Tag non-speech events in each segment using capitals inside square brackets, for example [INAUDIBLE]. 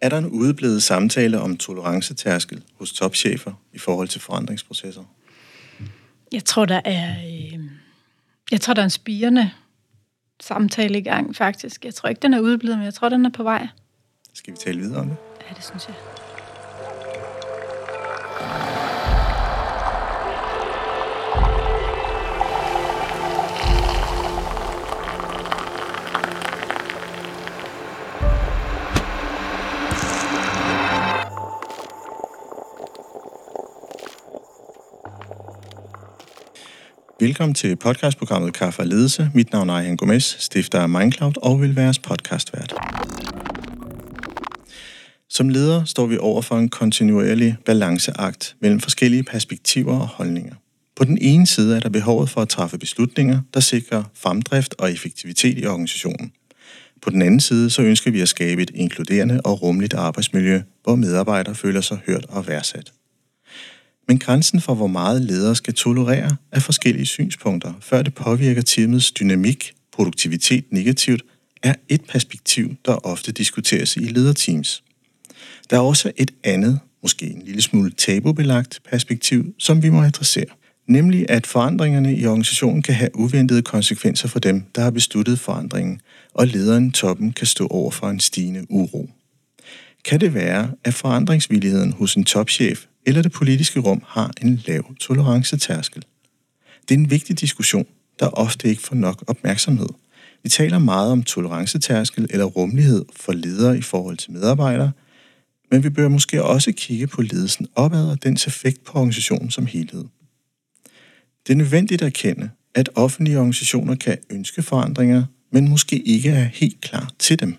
Er der en udeblevet samtale om tolerancetærskel hos topchefer i forhold til forandringsprocesser? Jeg tror, der er, øh, jeg tror, der er en spirende samtale i gang, faktisk. Jeg tror ikke, den er udeblevet, men jeg tror, den er på vej. Skal vi tale videre om det? Ja, det synes jeg. Velkommen til podcastprogrammet Kaffe og Ledelse. Mit navn er Jan Gomes, stifter af Mindcloud og vil være jeres podcastvært. Som leder står vi over for en kontinuerlig balanceakt mellem forskellige perspektiver og holdninger. På den ene side er der behovet for at træffe beslutninger, der sikrer fremdrift og effektivitet i organisationen. På den anden side så ønsker vi at skabe et inkluderende og rummeligt arbejdsmiljø, hvor medarbejdere føler sig hørt og værdsat. Men grænsen for, hvor meget ledere skal tolerere, er forskellige synspunkter, før det påvirker teamets dynamik, produktivitet negativt, er et perspektiv, der ofte diskuteres i lederteams. Der er også et andet, måske en lille smule tabubelagt perspektiv, som vi må adressere. Nemlig at forandringerne i organisationen kan have uventede konsekvenser for dem, der har besluttet forandringen, og lederen toppen kan stå over for en stigende uro. Kan det være, at forandringsvilligheden hos en topchef eller det politiske rum har en lav tolerancetærskel? Det er en vigtig diskussion, der ofte ikke får nok opmærksomhed. Vi taler meget om tolerancetærskel eller rummelighed for ledere i forhold til medarbejdere, men vi bør måske også kigge på ledelsen opad og dens effekt på organisationen som helhed. Det er nødvendigt at erkende, at offentlige organisationer kan ønske forandringer, men måske ikke er helt klar til dem.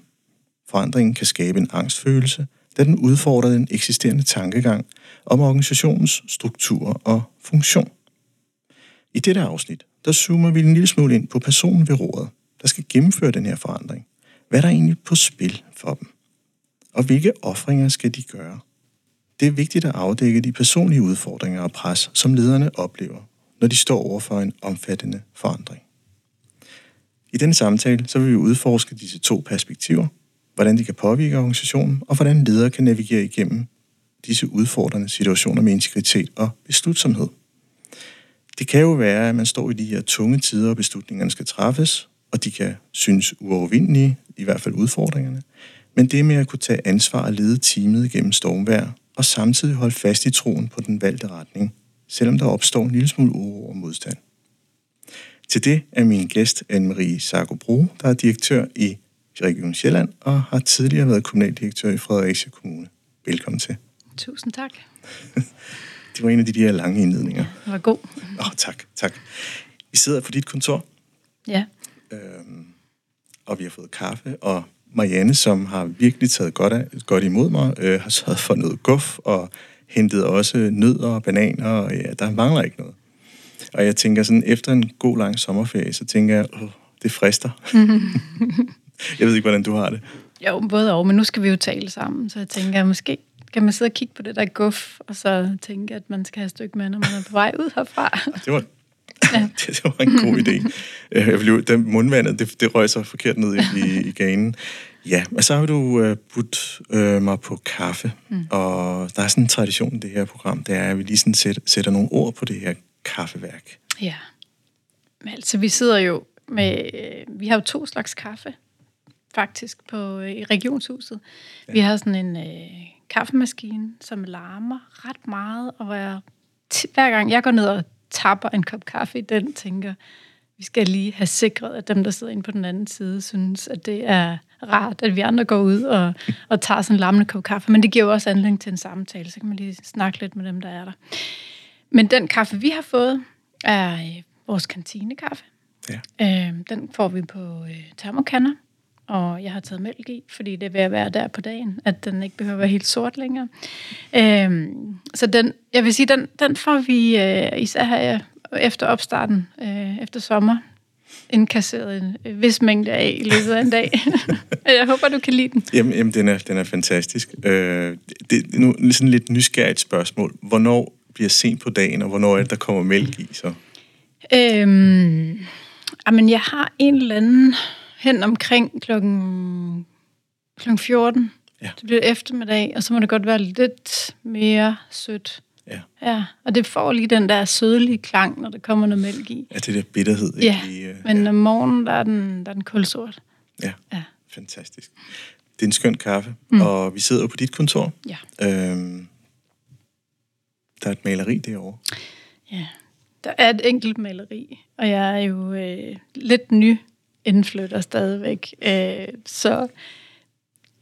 Forandringen kan skabe en angstfølelse, da den udfordrer den eksisterende tankegang om organisationens struktur og funktion. I dette afsnit, der zoomer vi en lille smule ind på personen ved rådet, der skal gennemføre den her forandring. Hvad er der egentlig på spil for dem? Og hvilke offringer skal de gøre? Det er vigtigt at afdække de personlige udfordringer og pres, som lederne oplever, når de står over for en omfattende forandring. I denne samtale så vil vi udforske disse to perspektiver, hvordan de kan påvirke organisationen, og hvordan ledere kan navigere igennem disse udfordrende situationer med integritet og beslutsomhed. Det kan jo være, at man står i de her tunge tider, og beslutningerne skal træffes, og de kan synes uovervindelige, i hvert fald udfordringerne. Men det med at kunne tage ansvar og lede teamet gennem stormvær, og samtidig holde fast i troen på den valgte retning, selvom der opstår en lille smule uro og modstand. Til det er min gæst Anne-Marie Sarko Bro, der er direktør i Region Sjælland og har tidligere været kommunaldirektør i Fredericia Kommune. Velkommen til. Tusind tak. [LAUGHS] det var en af de der lange indledninger. Ja, det var god. Åh, oh, tak, tak. Vi sidder på dit kontor. Ja. Øhm, og vi har fået kaffe, og Marianne, som har virkelig taget godt, af, godt imod mig, øh, har sørget for noget guf, og hentet også nødder og bananer, og ja, der mangler ikke noget. Og jeg tænker sådan, efter en god lang sommerferie, så tænker jeg, åh, det frister. [LAUGHS] jeg ved ikke, hvordan du har det. Jo, både og, men nu skal vi jo tale sammen, så jeg tænker, at måske kan man sidde og kigge på det der guf, og så tænke, at man skal have et stykke med, når man er på vej ud herfra. [LAUGHS] Det var, [LAUGHS] ja. det, [LAUGHS] det var en god idé. Øh, jeg ville, den mundvandet, det, det røg så forkert ned i, i ganen. Ja, og så har du uh, budt uh, mig på kaffe, mm. og der er sådan en tradition i det her program, det er, at vi lige sådan sæt, sætter nogle ord på det her kaffeværk. Ja, men altså vi sidder jo med, vi har jo to slags kaffe faktisk på i regionshuset. Ja. Vi har sådan en øh, kaffemaskine, som larmer ret meget, og hvor jeg, hver gang jeg går ned og tapper en kop kaffe i den, tænker, vi skal lige have sikret, at dem, der sidder inde på den anden side, synes, at det er rart, at vi andre går ud og, og tager sådan en larmende kop kaffe. Men det giver jo også anledning til en samtale, så kan man lige snakke lidt med dem, der er der. Men den kaffe, vi har fået, er øh, vores kantinekaffe. Ja. Øh, den får vi på øh, termokanner og jeg har taget mælk i, fordi det er ved at være der på dagen, at den ikke behøver at være helt sort længere. Øhm, så den, jeg vil sige, den, den får vi øh, især her efter opstarten, øh, efter sommer, indkasseret en øh, vis mængde af i løbet af en dag. [LAUGHS] jeg håber, du kan lide den. Jamen, jamen den, er, den er fantastisk. Øh, det er nu sådan lidt nysgerrigt spørgsmål. Hvornår bliver sent på dagen, og hvornår er det, der kommer mælk i så? Øhm, jamen, jeg har en eller anden hen omkring klokken, klokken 14. Ja. Det bliver eftermiddag, og så må det godt være lidt mere sødt. Ja. Ja, og det får lige den der sødlige klang, når der kommer noget mælk i. Ja, det der bitterhed. ikke? Ja, Lige, øh, men om morgenen, der er den, der er den kulsort. ja. Ja. Fantastisk. Det er en skøn kaffe, mm. og vi sidder jo på dit kontor. Ja. Øhm, der er et maleri derovre. Ja, der er et enkelt maleri, og jeg er jo øh, lidt ny indflytter stadigvæk. Øh, så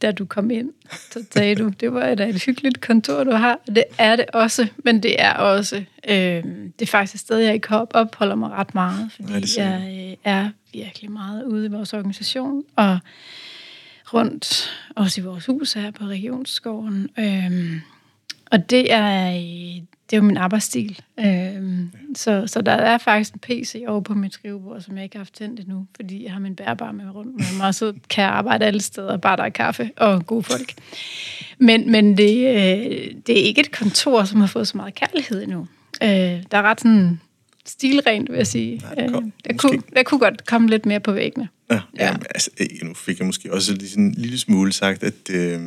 da du kom ind, så sagde du, det var da et hyggeligt kontor, du har. Det er det også, men det er også, øh, det er faktisk et sted, jeg ikke op, opholder mig ret meget, fordi Nej, det jeg. øh, er virkelig meget ude i vores organisation, og rundt, også i vores hus her på Regionsskoven. Øh, og det er, øh, det er jo min arbejdsstil. Øhm, så, så der er faktisk en PC over på mit skrivebord, som jeg ikke har haft tændt endnu, fordi jeg har min bærbar med rundt med mig, og så kan jeg arbejde alle steder, bare der er kaffe og gode folk. Men, men det, øh, det er ikke et kontor, som har fået så meget kærlighed endnu. Øh, der er ret sådan stilrent, vil jeg sige. Nej, det kom- Øh, der, kunne, der kunne godt komme lidt mere på væggene. Ja, ja. Ja. Jamen, altså, øh, nu fik jeg måske også lige sådan en lille smule sagt, at øh,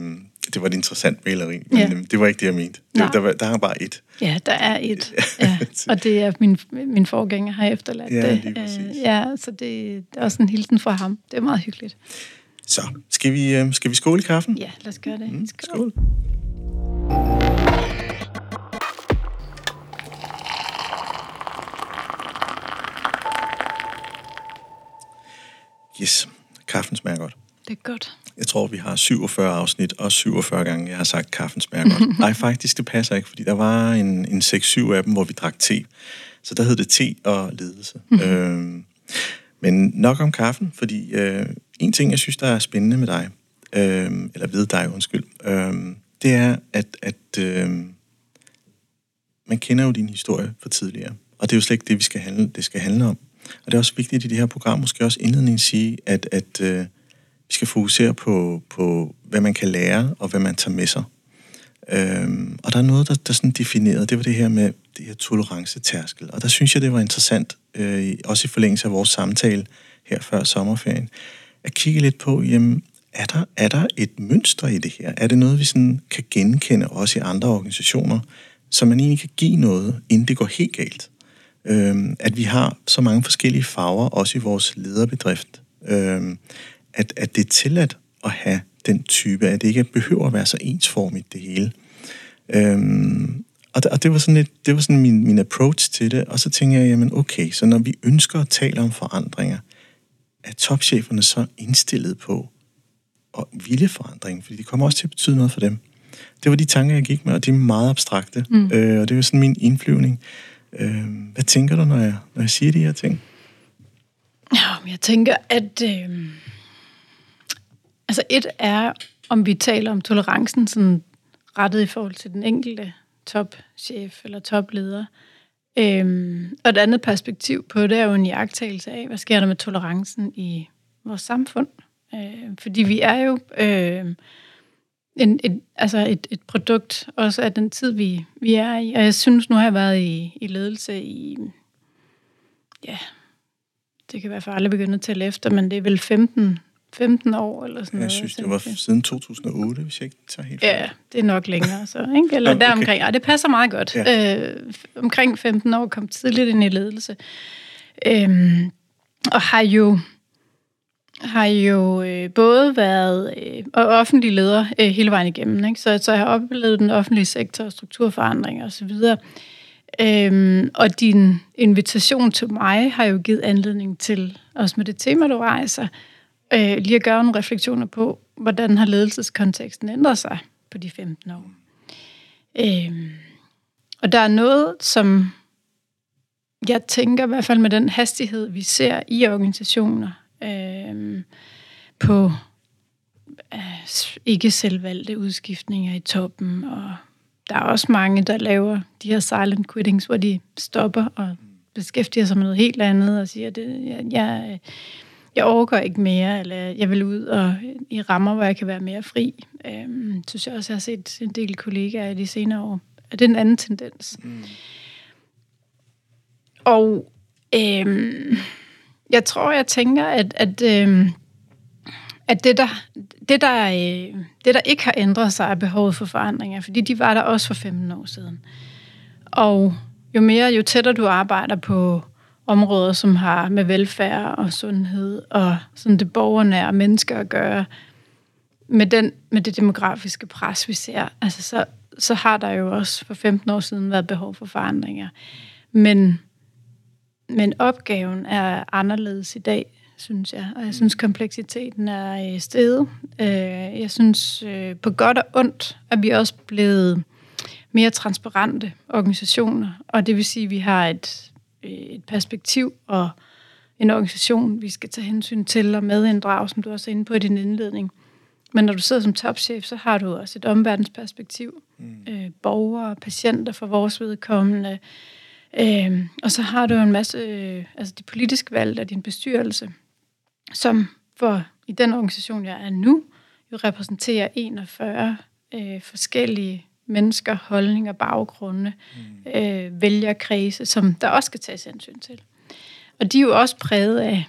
det var et interessant maleri, men Ja. øh, det var ikke det, jeg mente. Det, der, var, der er bare et. Ja, der er et. [LAUGHS] Ja, og det er min, min forgænger har efterladt Ja, det. Øh, Ja, så det, det er også en hilsen fra ham. Det er meget hyggeligt. Så, skal vi, øh, skal vi skåle i kaffen? Ja, lad os gøre det. Mm, Skål. skål. Yes, kaffen smager godt. Det er godt. Jeg tror, vi har 47 afsnit, og 47 gange, jeg har sagt, kaffen smager godt. [LAUGHS] Nej, faktisk, det passer ikke, fordi der var en, en 6-7 af dem, hvor vi drak te. Så der hed det te og ledelse. øhm, men nok om kaffen, fordi øh, en ting, jeg synes, der er spændende med dig, øh, eller ved dig, undskyld, øh, det er, at, at øh, man kender jo din historie fra tidligere, og det er jo slet ikke det, vi skal handle, det skal handle om. Og det er også vigtigt i det her program, måske også indledningen sige, at, at øh, vi skal fokusere på, på, hvad man kan lære, og hvad man tager med sig. Øhm, og der er noget, der, der sådan defineret, det var det her med det her tolerancetærskel. Og der synes jeg, det var interessant, øh, også i forlængelse af vores samtale her før sommerferien, at kigge lidt på, jamen, er der, er der et mønster i det her? Er det noget, vi sådan kan genkende også i andre organisationer, så man egentlig kan give noget, inden det går helt galt? Øhm, at vi har så mange forskellige farver, også i vores lederbedrift. Øhm, at, at det er tilladt at have den type, at det ikke behøver at være så ensformigt det hele. Øhm, og, det, og det var sådan, et, det var sådan min, min approach til det, og så tænker jeg, jamen okay, så når vi ønsker at tale om forandringer, er topcheferne så indstillet på at ville forandring, fordi det kommer også til at betyde noget for dem. Det var de tanker, jeg gik med, og de er meget abstrakte, mm. øh, og det var sådan min indflyvning. Øh, hvad tænker du, når jeg, når jeg siger de her ting? Ja, men jeg tænker, at... Øh, altså et er, om vi taler om tolerancen sådan rettet i forhold til den enkelte topchef eller topleder. Øhm, og et andet perspektiv på det er jo en jagttagelse af, hvad sker der med tolerancen i vores samfund. Øh, fordi vi er jo øh, en, et, altså et, et produkt også af den tid, vi, vi er i. Og jeg synes, nu har jeg været i, i ledelse i, ja, det kan være for alle begynde at tælle efter, men det er vel 15, 15 år eller sådan Jeg noget. synes, det var jeg. siden 2008, hvis jeg ikke tager helt Ja, fejl. det er nok længere så, ikke? Eller [LAUGHS] okay. deromkring. Ja, det passer meget godt. Ja. Øh, omkring 15 år kom tidligt ind i ledelse. Øhm, og har jo har jo øh, både været øh, offentlig leder øh, hele vejen igennem. Ikke? Så, så jeg har oplevet den offentlige sektor, strukturforandringer osv. Øhm, og din invitation til mig har jo givet anledning til, også med det tema, du rejser, øh, lige at gøre nogle refleksioner på, hvordan har ledelseskonteksten ændret sig på de 15 år. Øhm, og der er noget, som jeg tænker i hvert fald med den hastighed, vi ser i organisationer, øhm, på øh, ikke selvvalgte udskiftninger i toppen, og der er også mange, der laver de her silent quittings, hvor de stopper og beskæftiger sig med noget helt andet, og siger, at jeg, jeg, jeg overgår ikke mere, eller jeg vil ud og i rammer, hvor jeg kan være mere fri. Øhm, synes jeg også, jeg har set en del kollegaer i de senere år. Og det er en anden tendens. Mm. Og øhm, jeg tror, jeg tænker, at, at, øh, at det der, det, der, øh, det, der ikke har ændret sig, er behovet for forandringer, fordi de var der også for 15 år siden. Og jo mere, jo tættere du arbejder på områder, som har med velfærd og sundhed og sådan det borgernære mennesker at gøre, med, den, med det demografiske pres, vi ser, altså så, så har der jo også for 15 år siden været behov for forandringer. Men, men opgaven er anderledes i dag, synes jeg. Og jeg synes, kompleksiteten er øh, steget. Øh, jeg synes øh, på godt og ondt, at vi også blevet mere transparente organisationer. Og det vil sige, at vi har et, et perspektiv og en organisation, vi skal tage hensyn til og medinddrage, som du også er inde på i din indledning. Men når du sidder som topchef, så har du også et omverdensperspektiv. Mm. Øh, borgere, patienter for vores vedkommende. Øh, og så har du en masse, øh, altså de politiske valg af din bestyrelse, som for i den organisation, jeg er nu, jo repræsenterer 41 øh, forskellige mennesker, holdninger, baggrunde, mm. øh, vælgerkredse, som der også skal tages hensyn til. Og de er jo også præget af,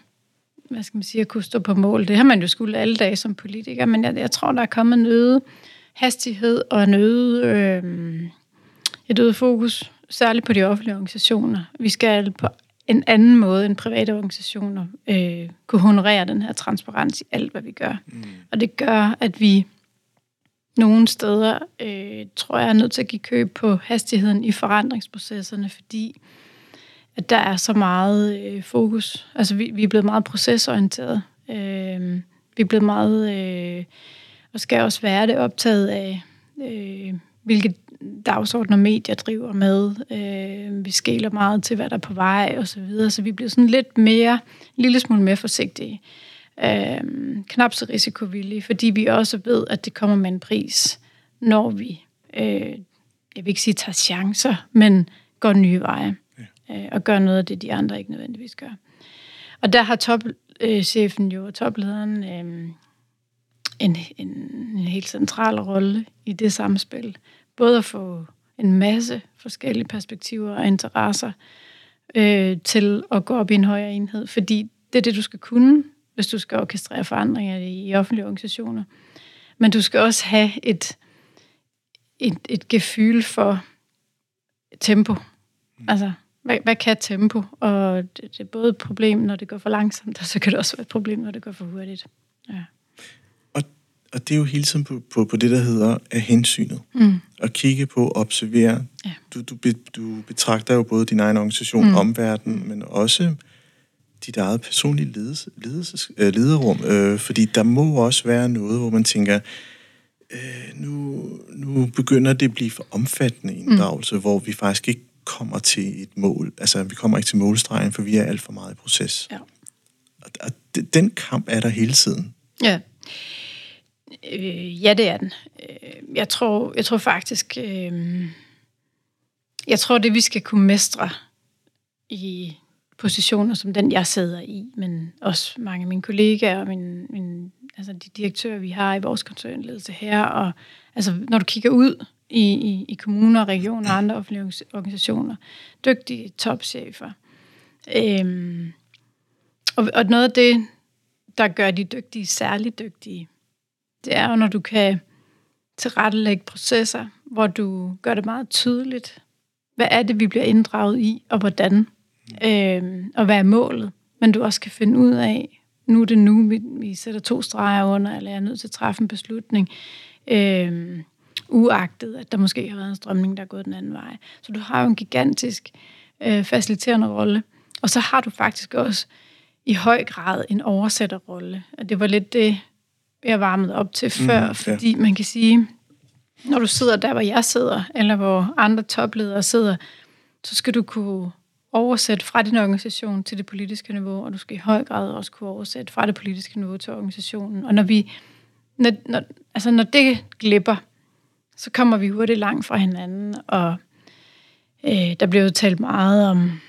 hvad skal man sige, at kunne stå på mål. Det har man jo skulle alle dage som politiker, men jeg, jeg tror, der er kommet en øget hastighed og en øget, øh, et øget fokus, særligt på de offentlige organisationer. Vi skal på en anden måde end private organisationer øh, kunne honorere den her transparens i alt, hvad vi gør. Mm. Og det gør, at vi nogle steder, øh, tror jeg, er nødt til at give køb på hastigheden i forandringsprocesserne, fordi at der er så meget øh, fokus. Altså, vi, vi er blevet meget procesorienteret. Øh, vi er blevet meget, øh, og skal også være det, optaget af, øh, hvilke dagsordner medier driver med. Øh, vi skæler meget til, hvad der er på vej og så videre, så vi bliver sådan lidt mere, en lille smule mere forsigtige. Øh, knap så risikovillige, fordi vi også ved, at det kommer med en pris, når vi, øh, jeg vil ikke sige tager chancer, men går nye veje øh, og gør noget af det, de andre ikke nødvendigvis gør. Og der har topchefen jo, toplederen, øh, en, en, en helt central rolle i det samspil. Både at få en masse forskellige perspektiver og interesser øh, til at gå op i en højere enhed, fordi det er det, du skal kunne, hvis du skal orkestrere forandringer i offentlige organisationer. Men du skal også have et, et, et gefyl for tempo. Mm. Altså, hvad, hvad kan tempo? Og det, det er både et problem, når det går for langsomt, og så kan det også være et problem, når det går for hurtigt. Ja. Og, det er jo hele tiden på, på, på det, der hedder af hensynet. Mm. At kigge på, observere. Ja. Du, du, du betragter jo både din egen organisation, mm. omverdenen, men også dit eget personlige ledelse, ledelses, øh, lederrum. Øh, fordi der må også være noget, hvor man tænker, øh, nu, nu begynder det at blive for omfattende inddragelse, mm. hvor vi faktisk ikke kommer til et mål. Altså, vi kommer ikke til målstregen, for vi er alt for meget i proces. Ja. Og, og den kamp er der hele tiden. Ja. Øh, ja, det er den. Øh, jeg tror, jeg tror faktisk, øh, jeg tror, det vi skal kunne mestre i positioner som den, jeg sidder i, men også mange af mine kollegaer og min, min, altså de direktører, vi har i vores koncernledelse her. Og, altså, når du kigger ud i, i, i kommuner, regioner og andre offentlige organisationer. Dygtige topchefer. Øhm, og, og noget af det, der gør de dygtige særligt dygtige, det er jo, når du kan tilrettelægge processer, hvor du gør det meget tydeligt, hvad er det, vi bliver inddraget i, og hvordan, Øh, og hvad er målet. Men du også kan finde ud af, nu er det nu, vi, vi sætter to streger under, eller jeg er nødt til at træffe en beslutning. Øh, uagtet at der måske har været en strømning, der er gået den anden vej. Så du har jo en gigantisk øh, faciliterende rolle. Og så har du faktisk også i høj grad en oversætterrolle. Og det var lidt det, jeg varmede op til før, mm, fordi man kan sige, når du sidder der, hvor jeg sidder, eller hvor andre topledere sidder, så skal du kunne oversætte fra din organisation til det politiske niveau, og du skal i høj grad også kunne oversætte fra det politiske niveau til organisationen. Og når vi, når, når, altså når det glipper, så kommer vi hurtigt langt fra hinanden, og øh, der bliver jo talt meget om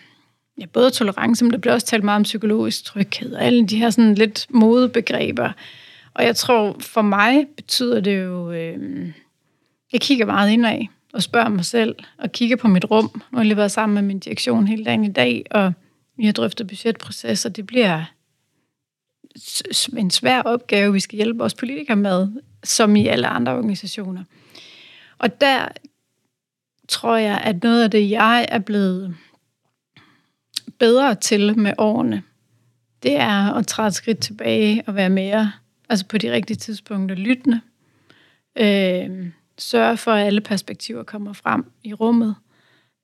ja, både tolerance, men der bliver også talt meget om psykologisk tryghed, og alle de her sådan lidt modebegreber. Og jeg tror, for mig betyder det jo, øh, jeg kigger meget indad og spørger mig selv, og kigger på mit rum. Nu har jeg lige været sammen med min direktion hele dagen i dag, og vi har drøftet budgetprocesser. Det bliver en svær opgave, vi skal hjælpe vores politikere med, som i alle andre organisationer. Og der tror jeg, at noget af det, jeg er blevet bedre til med årene, det er at træde et skridt tilbage og være mere altså på de rigtige tidspunkter lyttende. Øh, sørge for, at alle perspektiver kommer frem i rummet.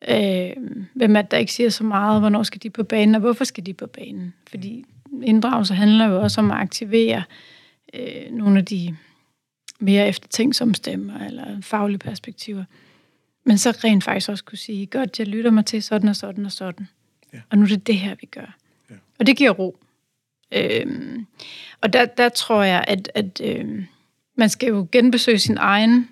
Øh, hvem er der ikke siger så meget, hvornår skal de på banen, og hvorfor skal de på banen? Fordi inddragelse handler jo også om at aktivere øh, nogle af de mere eftertænksomme stemmer eller faglige perspektiver. Men så rent faktisk også kunne sige, godt, jeg lytter mig til sådan og sådan og sådan. Ja. Og nu er det det her, vi gør. Ja. Og det giver ro. Øhm, og der, der tror jeg, at, at øhm, man skal jo genbesøge sin egen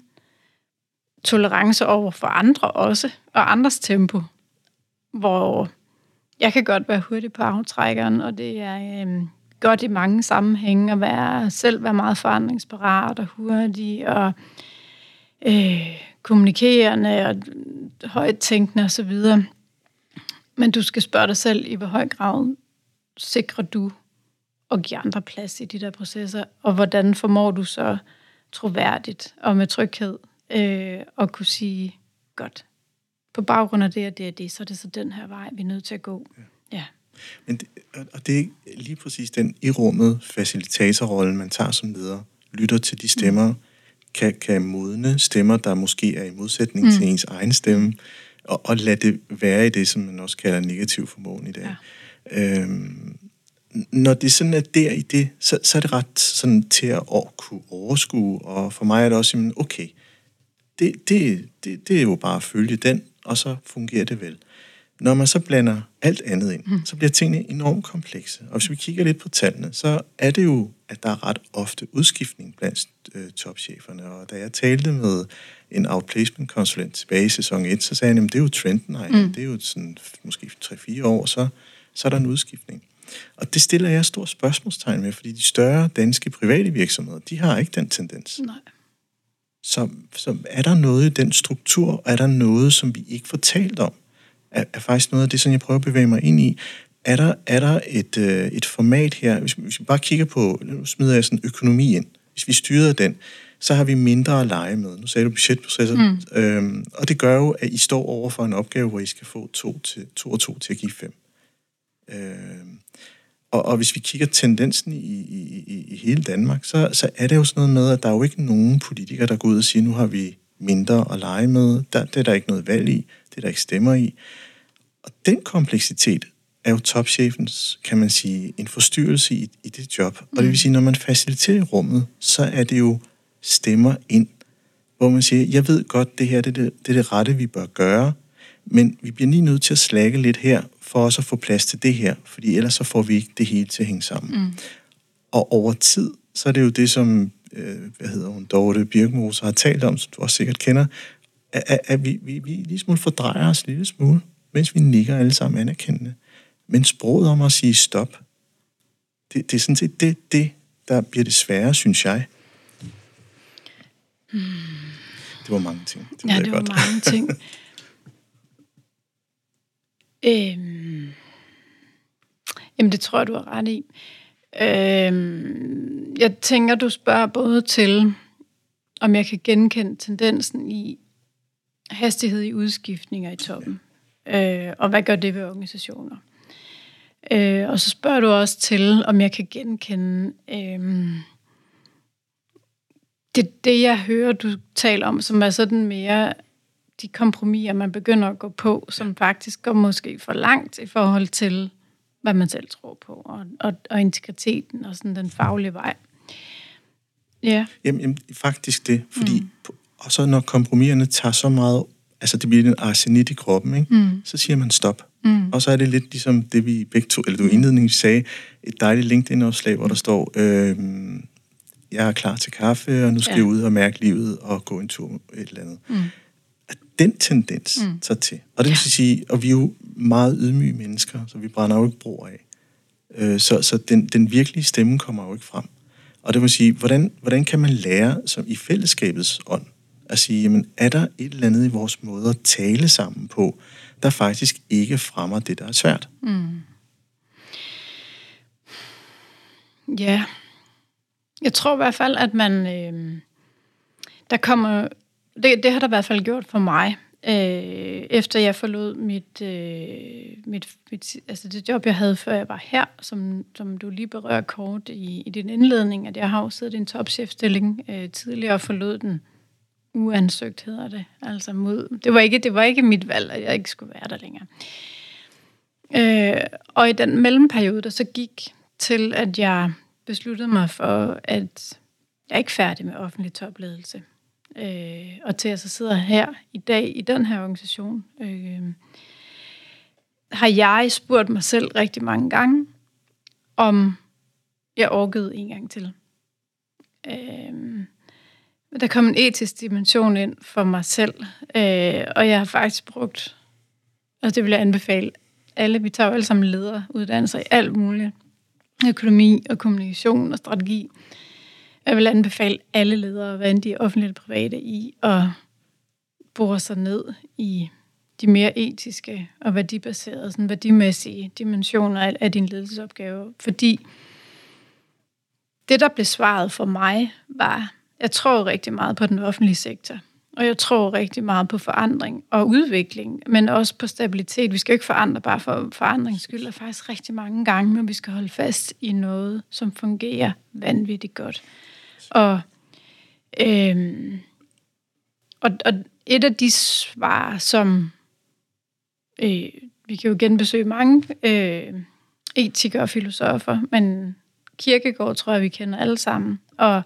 tolerance over for andre også, og andres tempo, hvor jeg kan godt være hurtig på aftrækkeren, og det er øhm, godt i mange sammenhænge at være, selv være meget forandringsparat og hurtig og øh, kommunikerende og højt tænkende osv. Men du skal spørge dig selv, i hvor høj grad sikrer du at give andre plads i de der processer, og hvordan formår du så troværdigt og med tryghed øh, at kunne sige, godt, på baggrund af det og det og det, så er det så den her vej, vi er nødt til at gå. Ja. ja. Men det, og det er lige præcis den i rummet facilitatorrolle, man tager som leder, lytter til de stemmer, mm. kan, kan modne stemmer, der måske er i modsætning mm. til ens egen stemme, og, og lade det være i det, som man også kalder negativ formåen i dag. Ja. Øhm, når det sådan er der i det, så, så er det ret sådan til at kunne overskue, og for mig er det også sådan, okay, det, det, det, det er jo bare at følge den, og så fungerer det vel. Når man så blander alt andet ind, mm. så bliver tingene enormt komplekse. Og hvis vi kigger lidt på tallene, så er det jo, at der er ret ofte udskiftning blandt øh, topcheferne. Og da jeg talte med en outplacement-konsulent tilbage i sæson 1, så sagde han, at det er jo trenden, nej, mm. det er jo sådan måske 3-4 år, så, så er der en udskiftning. Og det stiller jeg stor spørgsmålstegn med, fordi de større danske private virksomheder, de har ikke den tendens. Nej. Så, så er der noget i den struktur, er der noget, som vi ikke får talt om? Er, er faktisk noget af det, som jeg prøver at bevæge mig ind i. Er der, er der et, øh, et format her, hvis, hvis vi bare kigger på, nu smider jeg sådan økonomi ind, hvis vi styrede den, så har vi mindre at lege med. Nu sagde du budgetprocesser, mm. øhm, og det gør jo, at I står over for en opgave, hvor I skal få to, til, to og to til at give fem. Øhm, og, og hvis vi kigger tendensen i, i, i, i hele Danmark, så, så er det jo sådan noget med, at der er jo ikke nogen politikere, der går ud og siger, nu har vi mindre at lege med. Der, det er der ikke noget valg i. Det er der ikke stemmer i. Og den kompleksitet er jo topchefens, kan man sige, en forstyrrelse i, i det job. Og det vil mm. sige, når man faciliterer rummet, så er det jo stemmer ind, hvor man siger, jeg ved godt, det her det er det, det, er det rette, vi bør gøre, men vi bliver lige nødt til at slække lidt her, for også at få plads til det her, fordi ellers så får vi ikke det hele til at hænge sammen. Mm. Og over tid, så er det jo det, som, øh, hvad hedder hun, Dorte Birkmose har talt om, som du også sikkert kender, at, at, at vi, vi, vi lige smule fordrejer os en lille smule, mens vi nikker alle sammen anerkendende. Men sproget om at sige stop, det, det er sådan set det, det, der bliver det svære, synes jeg. Hmm. Det var mange ting. Det ja, det var godt. mange ting. [LAUGHS] øhm, jamen, det tror jeg, du har ret i. Øhm, jeg tænker, du spørger både til, om jeg kan genkende tendensen i hastighed i udskiftninger i toppen. Øh, og hvad gør det ved organisationer? Øh, og så spørger du også til, om jeg kan genkende øh, det, det, jeg hører, du taler om, som er sådan mere de kompromiser, man begynder at gå på, som faktisk går måske for langt i forhold til, hvad man selv tror på, og, og, og integriteten og sådan den faglige vej. Ja. Jamen, jamen faktisk det, fordi mm. og så når kompromiserne tager så meget, altså det bliver en arsenit i kroppen, ikke? Mm. så siger man stop. Mm. Og så er det lidt ligesom det, vi begge to, eller du indledningsvis sagde, et dejligt LinkedIn-opslag, hvor der står, øh, jeg er klar til kaffe, og nu skal ja. jeg ud og mærke livet og gå en tur et eller andet. Mm. Den tendens mm. tager til. Og det vil sige, og vi er jo meget ydmyge mennesker, så vi brænder jo ikke bror af. Øh, så så den, den virkelige stemme kommer jo ikke frem. Og det vil sige, hvordan, hvordan kan man lære som i fællesskabets ånd at sige, jamen, er der et eller andet i vores måde at tale sammen på, der faktisk ikke fremmer det, der er svært? Mm. Ja, jeg tror i hvert fald, at man... Øh, der kommer... Det, det har der i hvert fald gjort for mig, øh, efter jeg forlod mit, øh, mit, mit... Altså det job, jeg havde, før jeg var her, som, som du lige berører kort i, i din indledning, at jeg har jo siddet i en topchefstilling øh, tidligere og forlod den uansøgt, hedder det. Altså mod... Det var ikke, det var ikke mit valg, at jeg ikke skulle være der længere. Øh, og i den mellemperiode, der så gik til, at jeg besluttede mig for, at jeg er ikke færdig med offentlig topledelse. Øh, og til at så sidder her i dag i den her organisation, øh, har jeg spurgt mig selv rigtig mange gange, om jeg orkede en gang til. Øh, der kom en etisk dimension ind for mig selv, øh, og jeg har faktisk brugt, og det vil jeg anbefale alle, vi tager jo alle sammen lederuddannelser i alt muligt, økonomi og kommunikation og strategi. Jeg vil anbefale alle ledere, hvad end de er offentlige eller private, i at bore sig ned i de mere etiske og værdibaserede, sådan værdimæssige dimensioner af, din ledelsesopgave. Fordi det, der blev svaret for mig, var, jeg tror rigtig meget på den offentlige sektor. Og jeg tror rigtig meget på forandring og udvikling, men også på stabilitet. Vi skal jo ikke forandre bare for forandrings skyld, og faktisk rigtig mange gange, men vi skal holde fast i noget, som fungerer vanvittigt godt. Og, øhm, og, og et af de svar, som øh, vi kan jo genbesøge mange øh, etikere og filosofer, men Kirkegård tror jeg, vi kender alle sammen. Og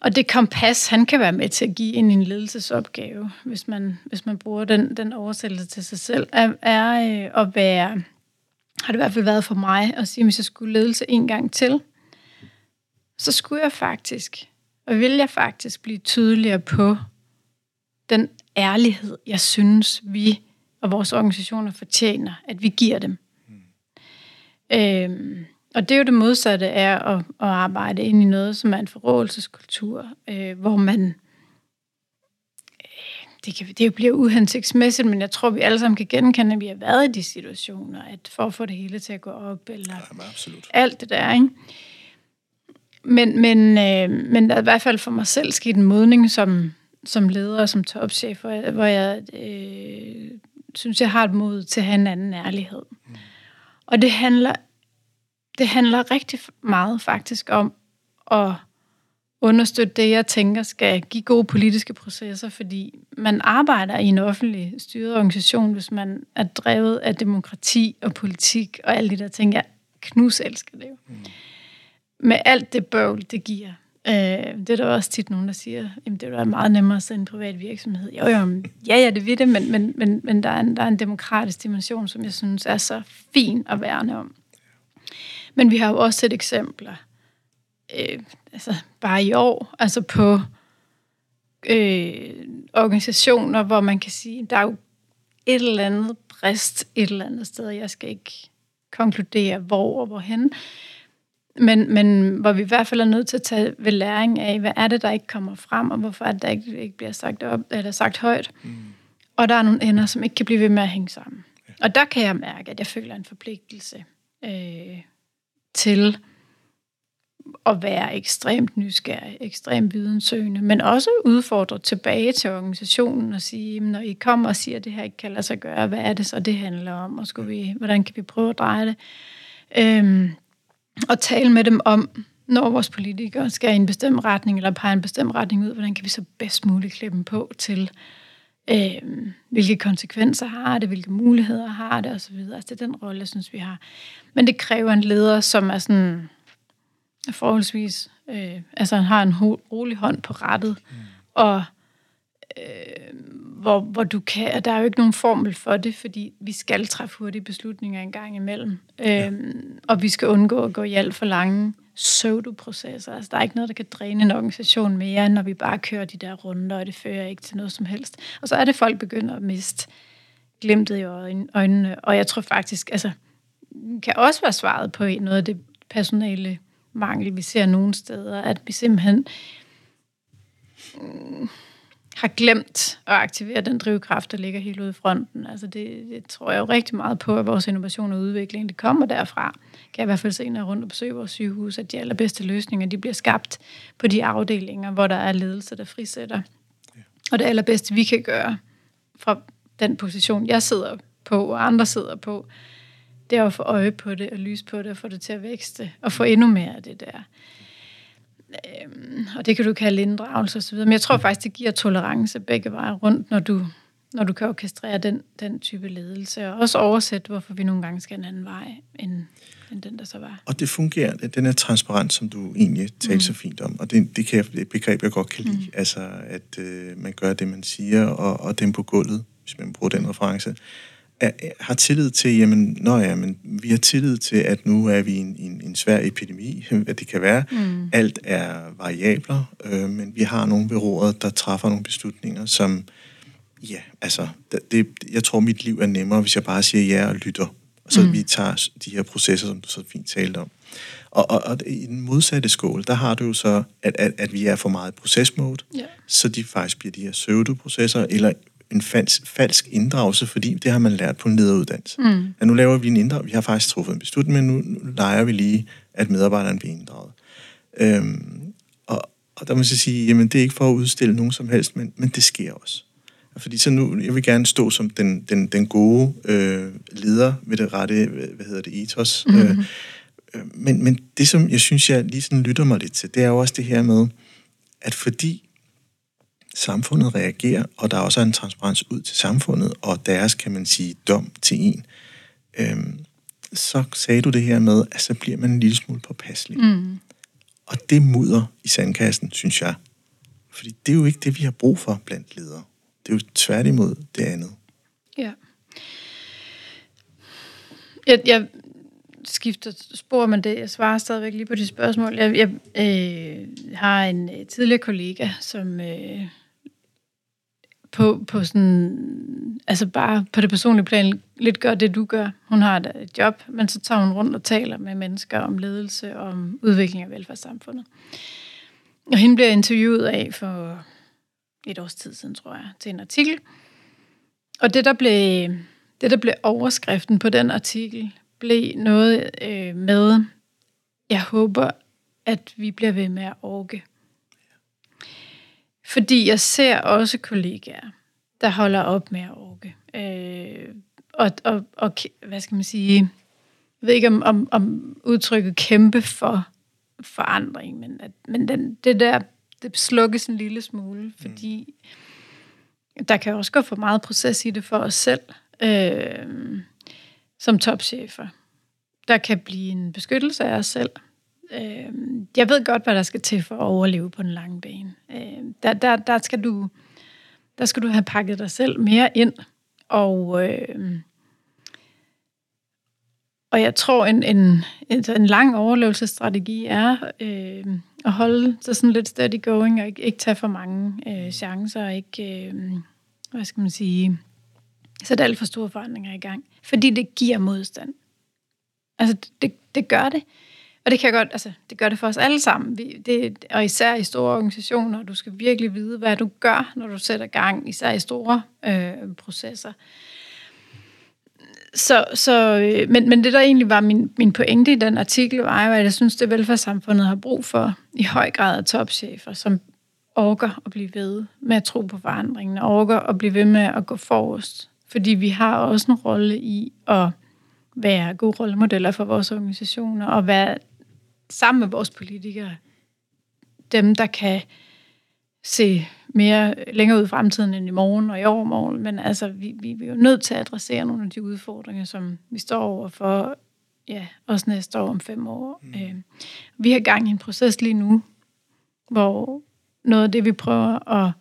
og det kompas, han kan være med til at give en en ledelsesopgave, hvis man, hvis man bruger den, den oversættelse til sig selv, er, er øh, at være, har det i hvert fald været for mig, at sige, at hvis jeg skulle ledelse en gang til, så skulle jeg faktisk, og vil jeg faktisk blive tydeligere på den ærlighed, jeg synes, vi og vores organisationer fortjener, at vi giver dem. Mm. Øhm, og det er jo det modsatte af at, at arbejde ind i noget, som er en forrådelseskultur, øh, hvor man... Øh, det, kan, det bliver uhensigtsmæssigt, men jeg tror, vi alle sammen kan genkende, at vi har været i de situationer, at for at få det hele til at gå op, eller ja, absolut. alt det der, ikke? Men, men, øh, men der er i hvert fald for mig selv sket en modning som, som leder og som topchef, hvor jeg, hvor jeg øh, synes, jeg har et mod til at have en anden ærlighed. Mm. Og det handler det handler rigtig meget faktisk om at understøtte det, jeg tænker skal give gode politiske processer, fordi man arbejder i en offentlig styret organisation, hvis man er drevet af demokrati og politik og alle de der ting. Jeg knus elsker det jo. Mm. Med alt det bøvl, det giver. Øh, det er der også tit nogen, der siger, at det er meget nemmere at sende en privat virksomhed. Jo, jo, ja, ja, det ved det, men, men, men, men der, er en, der er en demokratisk dimension, som jeg synes er så fin at værne om. Men vi har jo også set eksempler, øh, altså bare i år, altså på øh, organisationer, hvor man kan sige, der er jo et eller andet brist et eller andet sted. Jeg skal ikke konkludere, hvor og hvorhen. Men, men hvor vi i hvert fald er nødt til at tage ved læring af, hvad er det, der ikke kommer frem, og hvorfor er det, der ikke, ikke bliver sagt, op, eller sagt højt. Mm. Og der er nogle ender, som ikke kan blive ved med at hænge sammen. Ja. Og der kan jeg mærke, at jeg føler en forpligtelse øh, til at være ekstremt nysgerrig, ekstremt vidensøgende, men også udfordre tilbage til organisationen og sige, når I kommer og siger, at det her ikke kan lade sig gøre, hvad er det så, det handler om, og skal vi, hvordan kan vi prøve at dreje det? Øhm, og tale med dem om, når vores politikere skal i en bestemt retning, eller pege en bestemt retning ud, hvordan kan vi så bedst muligt klippe dem på til, øh, hvilke konsekvenser har det, hvilke muligheder har det, osv. Altså, det er den rolle, jeg synes, vi har. Men det kræver en leder, som er sådan forholdsvis, øh, altså har en ho- rolig hånd på rettet, mm. og øh, hvor, hvor du kan, der er jo ikke nogen formel for det, fordi vi skal træffe hurtige beslutninger en gang imellem, øh, ja. og vi skal undgå at gå i alt for lange pseudoprocesser. Altså, der er ikke noget, der kan dræne en organisation mere, når vi bare kører de der runder, og det fører ikke til noget som helst. Og så er det, folk begynder at miste glimtet i øjnene. Og jeg tror faktisk, altså, kan også være svaret på noget af det personale mangel, vi ser nogle steder, at vi simpelthen mm, har glemt at aktivere den drivkraft, der ligger helt ude i fronten. Altså det, det tror jeg jo rigtig meget på, at vores innovation og udvikling, det kommer derfra. Kan jeg i hvert fald se, når jeg rundt og besøger vores sygehus, at de allerbedste løsninger, de bliver skabt på de afdelinger, hvor der er ledelse, der frisætter. Ja. Og det allerbedste, vi kan gøre fra den position, jeg sidder på, og andre sidder på, det er at få øje på det, og lys på det, og få det til at vækste, og få endnu mere af det der. Øhm, og det kan du kalde inddragelse osv. Men jeg tror faktisk, det giver tolerance begge veje rundt, når du, når du kan orkestrere den, den type ledelse, og også oversætte, hvorfor vi nogle gange skal en anden vej, end, end den, der så var. Og det fungerer, den er transparent, som du egentlig talte mm. så fint om, og det, det, kan jeg, er et begreb, jeg godt kan lide, mm. altså at øh, man gør det, man siger, og, og dem på gulvet, hvis man bruger den reference, er, har tillid til, jamen, nå ja, men vi har tillid til, at nu er vi i en, en, en svær epidemi, [LAUGHS] at det kan være. Mm. Alt er variabler, øh, men vi har nogle byråer, der træffer nogle beslutninger, som, ja, altså, det, jeg tror, mit liv er nemmere, hvis jeg bare siger ja og lytter. Og så mm. vi tager de her processer, som du så fint talte om. Og, og, og i den modsatte skål, der har du jo så, at, at, at vi er for meget procesmode, yeah. så de faktisk bliver de her pseudoprocesser, eller en falsk, falsk inddragelse, fordi det har man lært på en lederuddannelse. Mm. Ja, nu laver vi en inddragelse. Vi har faktisk truffet en beslutning, men nu, nu leger vi lige, at medarbejderen bliver inddraget. Øhm, og, og der må jeg sige, jamen det er ikke for at udstille nogen som helst, men, men det sker også. Fordi så nu, jeg vil gerne stå som den, den, den gode øh, leder med det rette, hvad hedder det, ethos. Mm-hmm. Øh, men, men det, som jeg synes, jeg lige sådan lytter mig lidt til, det er jo også det her med, at fordi samfundet reagerer, og der også er en transparens ud til samfundet, og deres, kan man sige, dom til en, øhm, så sagde du det her med, at så bliver man en lille smule påpasselig. Mm. Og det mudder i sandkassen, synes jeg. Fordi det er jo ikke det, vi har brug for blandt ledere. Det er jo tværtimod det andet. Ja. Jeg, jeg skifter spor, men det, jeg svarer stadigvæk lige på de spørgsmål. Jeg, jeg øh, har en øh, tidligere kollega, som øh, på, på sådan, altså bare på det personlige plan, lidt gør det, du gør. Hun har et job, men så tager hun rundt og taler med mennesker om ledelse og om udvikling af velfærdssamfundet. Og hende bliver interviewet af for et års tid siden, tror jeg, til en artikel. Og det, der blev, det, der blev overskriften på den artikel, blev noget øh, med, jeg håber, at vi bliver ved med at orke. Fordi jeg ser også kollegaer, der holder op med at orke. Øh, og, og, og, hvad skal man sige, jeg ved ikke om, om, om udtrykket kæmpe for forandring, men, at, men den, det der, det slukkes en lille smule, fordi mm. der kan også gå for meget proces i det for os selv, øh, som topchefer. Der kan blive en beskyttelse af os selv, øh, jeg ved godt, hvad der skal til for at overleve på den lange bane. Øh, der, der, der, skal du, der skal du have pakket dig selv mere ind, og, øh, og jeg tror, en, en, en, en lang overlevelsesstrategi er øh, at holde sig sådan lidt steady going, og ikke, ikke tage for mange øh, chancer, og ikke, øh, hvad skal man sige, sætte alt for store forandringer i gang. Fordi det giver modstand. Altså, det, det gør det. Og det kan godt, altså, det gør det for os alle sammen. Vi, det, og især i store organisationer, du skal virkelig vide, hvad du gør, når du sætter gang, især i store øh, processer. Så, så, øh, men, men det, der egentlig var min, min pointe i den artikel, var jo, at jeg synes, det velfærdssamfundet har brug for i høj grad af topchefer, som orker at blive ved med at tro på forandringen, og orker at blive ved med at gå forrest. Fordi vi har også en rolle i at være gode rollemodeller for vores organisationer, og være sammen med vores politikere, dem, der kan se mere længere ud i fremtiden end i morgen og i overmorgen, men altså, vi, vi, vi er jo nødt til at adressere nogle af de udfordringer, som vi står over for, ja, også næste år om fem år. Mm. Øh, vi har gang i en proces lige nu, hvor noget af det, vi prøver at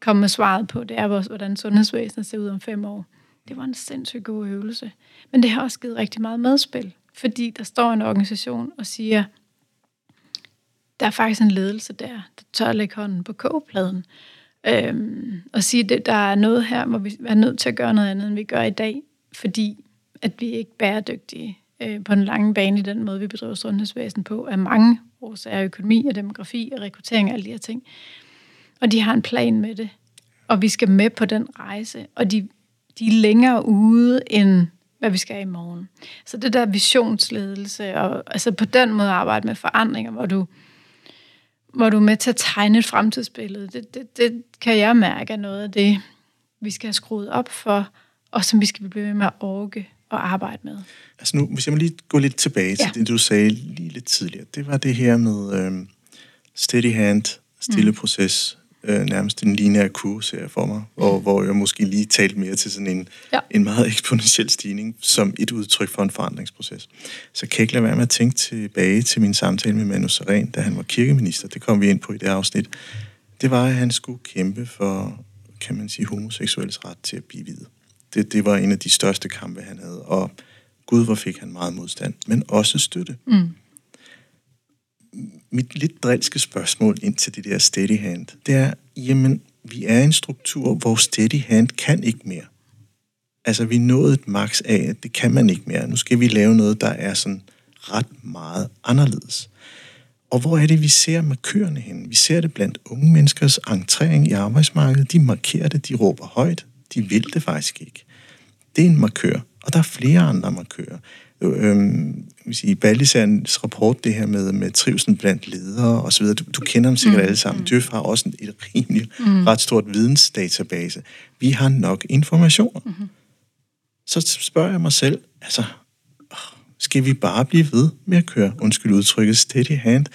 komme med svaret på, det er, hvordan sundhedsvæsenet ser ud om fem år. Det var en sindssygt god øvelse. Men det har også givet rigtig meget medspil, fordi der står en organisation og siger, der er faktisk en ledelse der, der tør lægge hånden på kogepladen. Øhm, og sige, at der er noget her, hvor vi er nødt til at gøre noget andet, end vi gør i dag, fordi at vi ikke er bæredygtige øh, på den lange bane i den måde, vi bedriver sundhedsvæsen på, af mange årsager, økonomi og demografi og rekruttering og alle de her ting. Og de har en plan med det. og vi skal med på den rejse, og de, de er længere ude end hvad vi skal i morgen. Så det der visionsledelse, og altså på den måde arbejde med forandringer, hvor du, hvor du er med til at tegne et fremtidsbillede, det, det, det kan jeg mærke er noget af det, vi skal have skruet op for, og som vi skal blive ved med at orke og arbejde med. Altså nu, hvis jeg må lige gå lidt tilbage til ja. det, du sagde lige lidt tidligere. Det var det her med øh, steady hand, stille mm. proces, øh, nærmest en lineær kurve, ser jeg for mig, hvor, hvor jeg måske lige talte mere til sådan en, ja. en meget [LAUGHS] eksponentiel stigning, som et udtryk for en forandringsproces. Så kan jeg ikke lade være med at tænke tilbage til min samtale med Manu Saren, da han var kirkeminister. Det kom vi ind på i det afsnit. Det var, at han skulle kæmpe for, kan man sige, homoseksuelles ret til at blive hvide. Det, det var en af de største kampe, han havde, og Gud, hvor fik han meget modstand, men også støtte. Mm mit lidt drilske spørgsmål ind til det der steady hand, det er, jamen, vi er en struktur, hvor steady hand kan ikke mere. Altså, vi nåede et max af, at det kan man ikke mere. Nu skal vi lave noget, der er sådan ret meget anderledes. Og hvor er det, vi ser markørerne hen? Vi ser det blandt unge menneskers entrering i arbejdsmarkedet. De markerer det, de råber højt. De vil det faktisk ikke. Det er en markør, og der er flere andre markører øhm, sige, Baldisans rapport, det her med, med trivsel blandt ledere osv., du, du kender dem sikkert mm. alle sammen. Mm. Djøf har også et rimelig mm. ret stort vidensdatabase. Vi har nok informationer. Mm. Så spørger jeg mig selv, altså, skal vi bare blive ved med at køre, undskyld udtrykket, steady hand?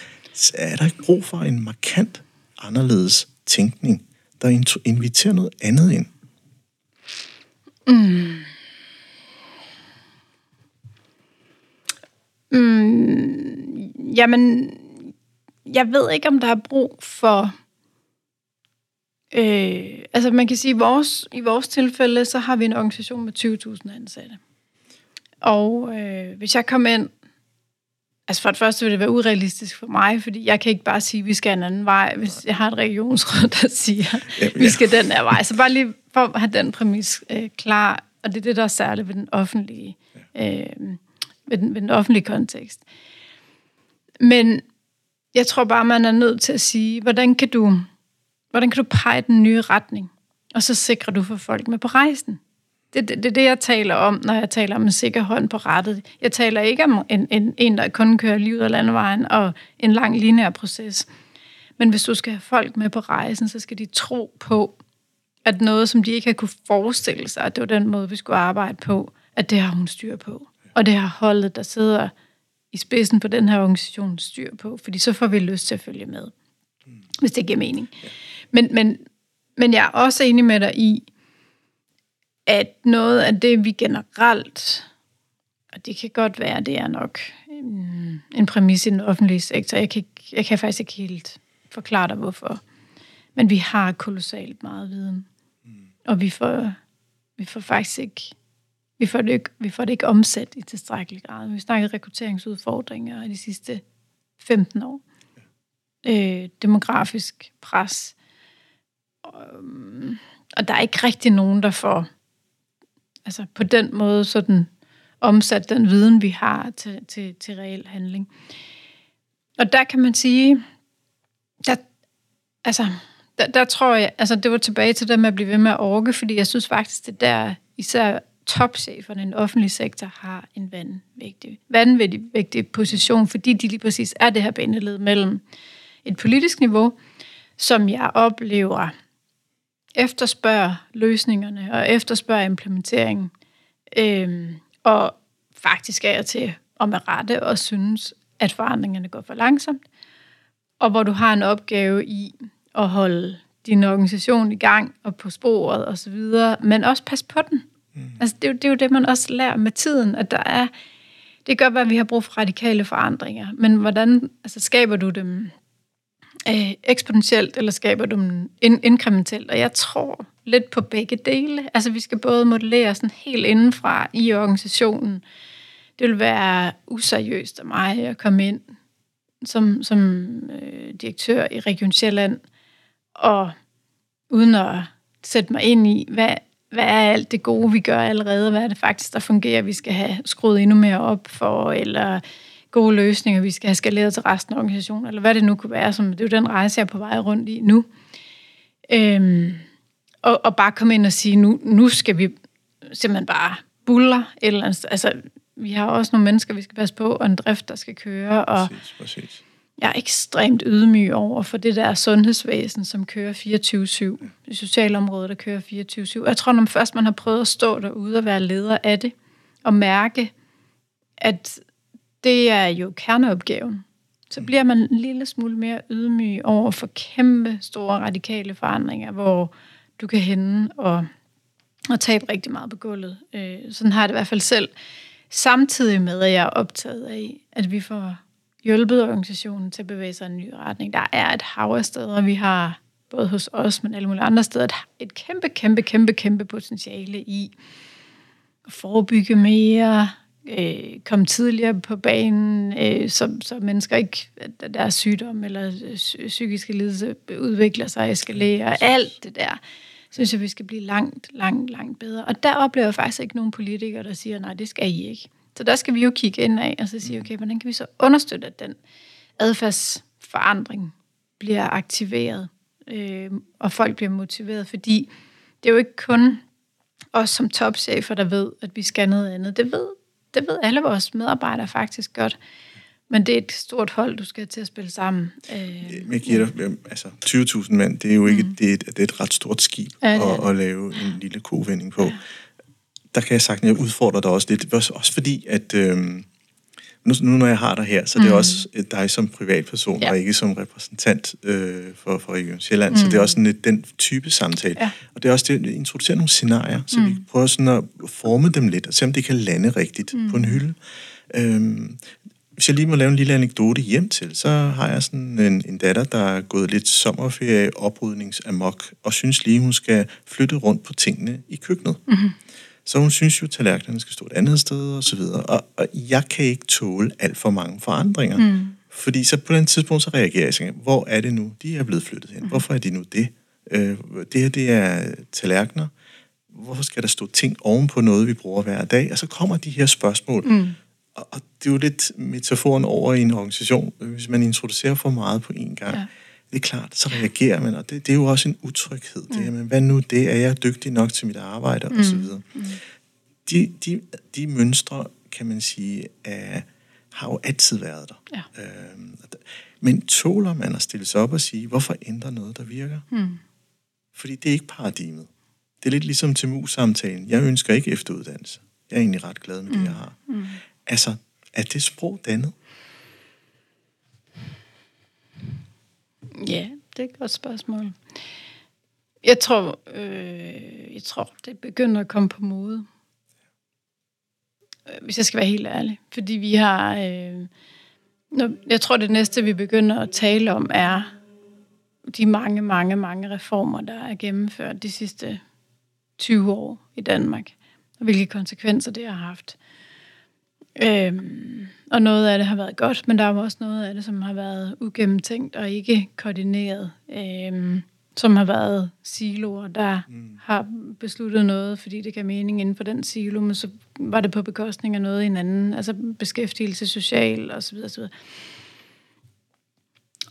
Er der ikke brug for en markant anderledes tænkning, der inviterer noget andet ind? Mm. Mm, jamen, jeg ved ikke, om der er brug for... Øh, altså, man kan sige, at vores, i vores tilfælde, så har vi en organisation med 20.000 ansatte. Og øh, hvis jeg kommer ind... Altså, for det første vil det være urealistisk for mig, fordi jeg kan ikke bare sige, at vi skal en anden vej, hvis jeg har et regionsråd, der siger, at vi skal den her vej. Så bare lige for at have den præmis øh, klar, og det er det, der er særligt ved den offentlige... Øh, ved den, ved den offentlige kontekst. Men jeg tror bare, man er nødt til at sige, hvordan kan du, hvordan kan du pege den nye retning, og så sikrer du for folk med på rejsen. Det er det, det, det, jeg taler om, når jeg taler om en sikker hånd på rettet. Jeg taler ikke om en, en, en der kun kører livet af landevejen og en lang lineær proces. Men hvis du skal have folk med på rejsen, så skal de tro på, at noget, som de ikke har kunne forestille sig, at det var den måde, vi skulle arbejde på, at det har hun styr på. Og det har holdet, der sidder i spidsen på den her organisation, styr på, fordi så får vi lyst til at følge med, mm. hvis det giver mening. Ja. Men, men, men jeg er også enig med dig i, at noget af det, vi generelt, og det kan godt være, det er nok en, en præmis i den offentlige sektor, jeg kan, jeg kan faktisk ikke helt forklare dig, hvorfor, men vi har kolossalt meget viden, mm. og vi får, vi får faktisk ikke vi får, det ikke, vi får det ikke omsat i tilstrækkelig grad. Vi har snakket rekrutteringsudfordringer i de sidste 15 år. Øh, demografisk pres. Og, og der er ikke rigtig nogen, der får altså på den måde sådan omsat den viden, vi har til, til, til reel handling. Og der kan man sige, der, altså, der, der tror jeg, altså det var tilbage til det med at blive ved med at orke, fordi jeg synes faktisk, det der især topcheferne i den offentlige sektor har en vanvittig, vanvittig vigtig position, fordi de lige præcis er det her bindeled mellem et politisk niveau, som jeg oplever efterspørger løsningerne og efterspørger implementeringen, øhm, og faktisk er jeg til at med rette og synes, at forandringerne går for langsomt, og hvor du har en opgave i at holde din organisation i gang og på sporet osv., men også passe på den. Mm. Altså, det, er jo, det er jo det, man også lærer med tiden, at der er... Det gør, at vi har brug for radikale forandringer, men hvordan altså, skaber du dem øh, eksponentielt, eller skaber du dem in- inkrementelt? Og jeg tror lidt på begge dele. Altså, vi skal både modellere sådan helt indenfra i organisationen. Det vil være useriøst af mig at komme ind som, som øh, direktør i Region Sjælland, og uden at sætte mig ind i, hvad hvad er alt det gode, vi gør allerede? Hvad er det faktisk, der fungerer, vi skal have skruet endnu mere op for? Eller gode løsninger, vi skal have skaleret til resten af organisationen? Eller hvad det nu kunne være. Som, det er jo den rejse, jeg er på vej rundt i nu. Øhm, og, og bare komme ind og sige, nu, nu skal vi simpelthen bare buller et eller andet. Altså, vi har også nogle mennesker, vi skal passe på, og en drift, der skal køre. Og Præcis, præcis jeg er ekstremt ydmyg over for det der sundhedsvæsen, som kører 24-7. Det sociale område, der kører 24-7. Jeg tror, når først man har prøvet at stå derude og være leder af det, og mærke, at det er jo kerneopgaven, så bliver man en lille smule mere ydmyg over for kæmpe store radikale forandringer, hvor du kan hende og, og tabe rigtig meget på gulvet. Øh, sådan har jeg det i hvert fald selv. Samtidig med, at jeg er optaget af, at vi får hjulpet organisationen til at bevæge sig i en ny retning. Der er et hav af steder, vi har både hos os, men alle mulige andre steder, et, et kæmpe, kæmpe, kæmpe, kæmpe potentiale i at forebygge mere, øh, komme tidligere på banen, øh, så, så mennesker ikke, at deres sygdom eller psykiske lidelse udvikler sig, eskalerer, alt det der, synes jeg, vi skal blive langt, langt, langt bedre. Og der oplever jeg faktisk ikke nogen politikere, der siger, nej, det skal I ikke. Så der skal vi jo kigge ind af og så sige, okay, hvordan kan vi så understøtte, at den adfærdsforandring bliver aktiveret, øh, og folk bliver motiveret, fordi det er jo ikke kun os som topchefer, der ved, at vi skal noget andet. Det ved, det ved alle vores medarbejdere faktisk godt. Men det er et stort hold, du skal til at spille sammen. Øh, jeg giver dig, altså 20.000 mand, det er jo ikke, mm. det, er et, det er et ret stort skib ja, at, at lave en lille kovending på. Ja. Der kan jeg sagtens, jeg udfordrer dig også lidt, også fordi, at øhm, nu, nu når jeg har dig her, så mm. det er også dig som privatperson, ja. og ikke som repræsentant øh, for, for Region Sjælland, mm. så det er også sådan lidt den type samtale. Ja. Og det er også det, at introducere nogle scenarier, så mm. vi prøver sådan at forme dem lidt, og se om det kan lande rigtigt mm. på en hylde. Øhm, hvis jeg lige må lave en lille anekdote hjem til, så har jeg sådan en, en datter, der er gået lidt sommerferie oprydningsamok, og synes lige, hun skal flytte rundt på tingene i køkkenet. Mm-hmm. Så hun synes jo, at tallerkenerne skal stå et andet sted, og så videre. Og, og jeg kan ikke tåle alt for mange forandringer. Mm. Fordi så på den tidspunkt, så reagerer jeg og hvor er det nu, de er blevet flyttet hen? Mm. Hvorfor er de nu det? Øh, det her, det er tallerkener. Hvorfor skal der stå ting oven på noget, vi bruger hver dag? Og så kommer de her spørgsmål. Mm. Og, og det er jo lidt metaforen over i en organisation. Hvis man introducerer for meget på én gang, ja. Det er klart, så reagerer man, og det, det er jo også en utryghed. Mm. Det, jamen, hvad nu det? Er jeg dygtig nok til mit arbejde? Mm. Og så videre. Mm. De, de, de mønstre, kan man sige, er, har jo altid været der. Ja. Øhm, men tåler man at stille sig op og sige, hvorfor ændre noget, der virker? Mm. Fordi det er ikke paradigmet. Det er lidt ligesom til mus-samtalen. Jeg ønsker ikke efteruddannelse. Jeg er egentlig ret glad med det, mm. jeg har. Mm. Altså, er det sprog dannet? Ja, det er et godt spørgsmål. Jeg tror, øh, jeg tror, det begynder at komme på mode. Øh, hvis jeg skal være helt ærlig. Fordi vi har... Øh, jeg tror, det næste, vi begynder at tale om, er de mange, mange, mange reformer, der er gennemført de sidste 20 år i Danmark. Og hvilke konsekvenser det har haft. Øhm, og noget af det har været godt, men der er også noget af det, som har været ugennemtænkt og ikke koordineret. Øhm, som har været siloer, der mm. har besluttet noget, fordi det gav mening inden for den silo, men så var det på bekostning af noget i en anden, altså beskæftigelse, social og så videre, så videre.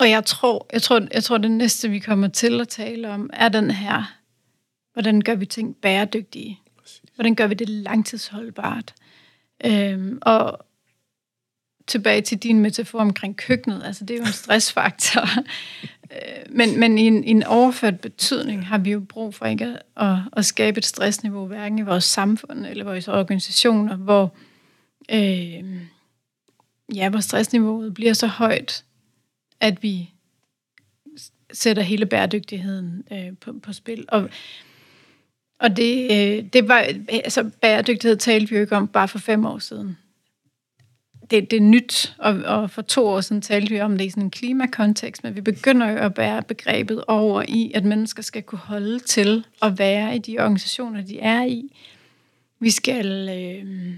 Og jeg tror, jeg tror, jeg tror, det næste, vi kommer til at tale om, er den her, hvordan gør vi ting bæredygtige? Hvordan gør vi det langtidsholdbart? Øhm, og tilbage til din metafor omkring køkkenet, altså det er jo en stressfaktor. [LAUGHS] Øh, men, men i, en, i en overført betydning har vi jo brug for ikke at, at, at skabe et stressniveau, hverken i vores samfund eller vores organisationer, hvor, øh, ja, hvor stressniveauet bliver så højt, at vi sætter hele bæredygtigheden øh, på, på spil. Og, og det, øh, det var, altså bæredygtighed talte vi jo ikke om bare for fem år siden. Det, det er nyt, og, og for to år siden talte vi om det i sådan en klimakontekst, men vi begynder jo at bære begrebet over i, at mennesker skal kunne holde til at være i de organisationer, de er i. Vi skal øh,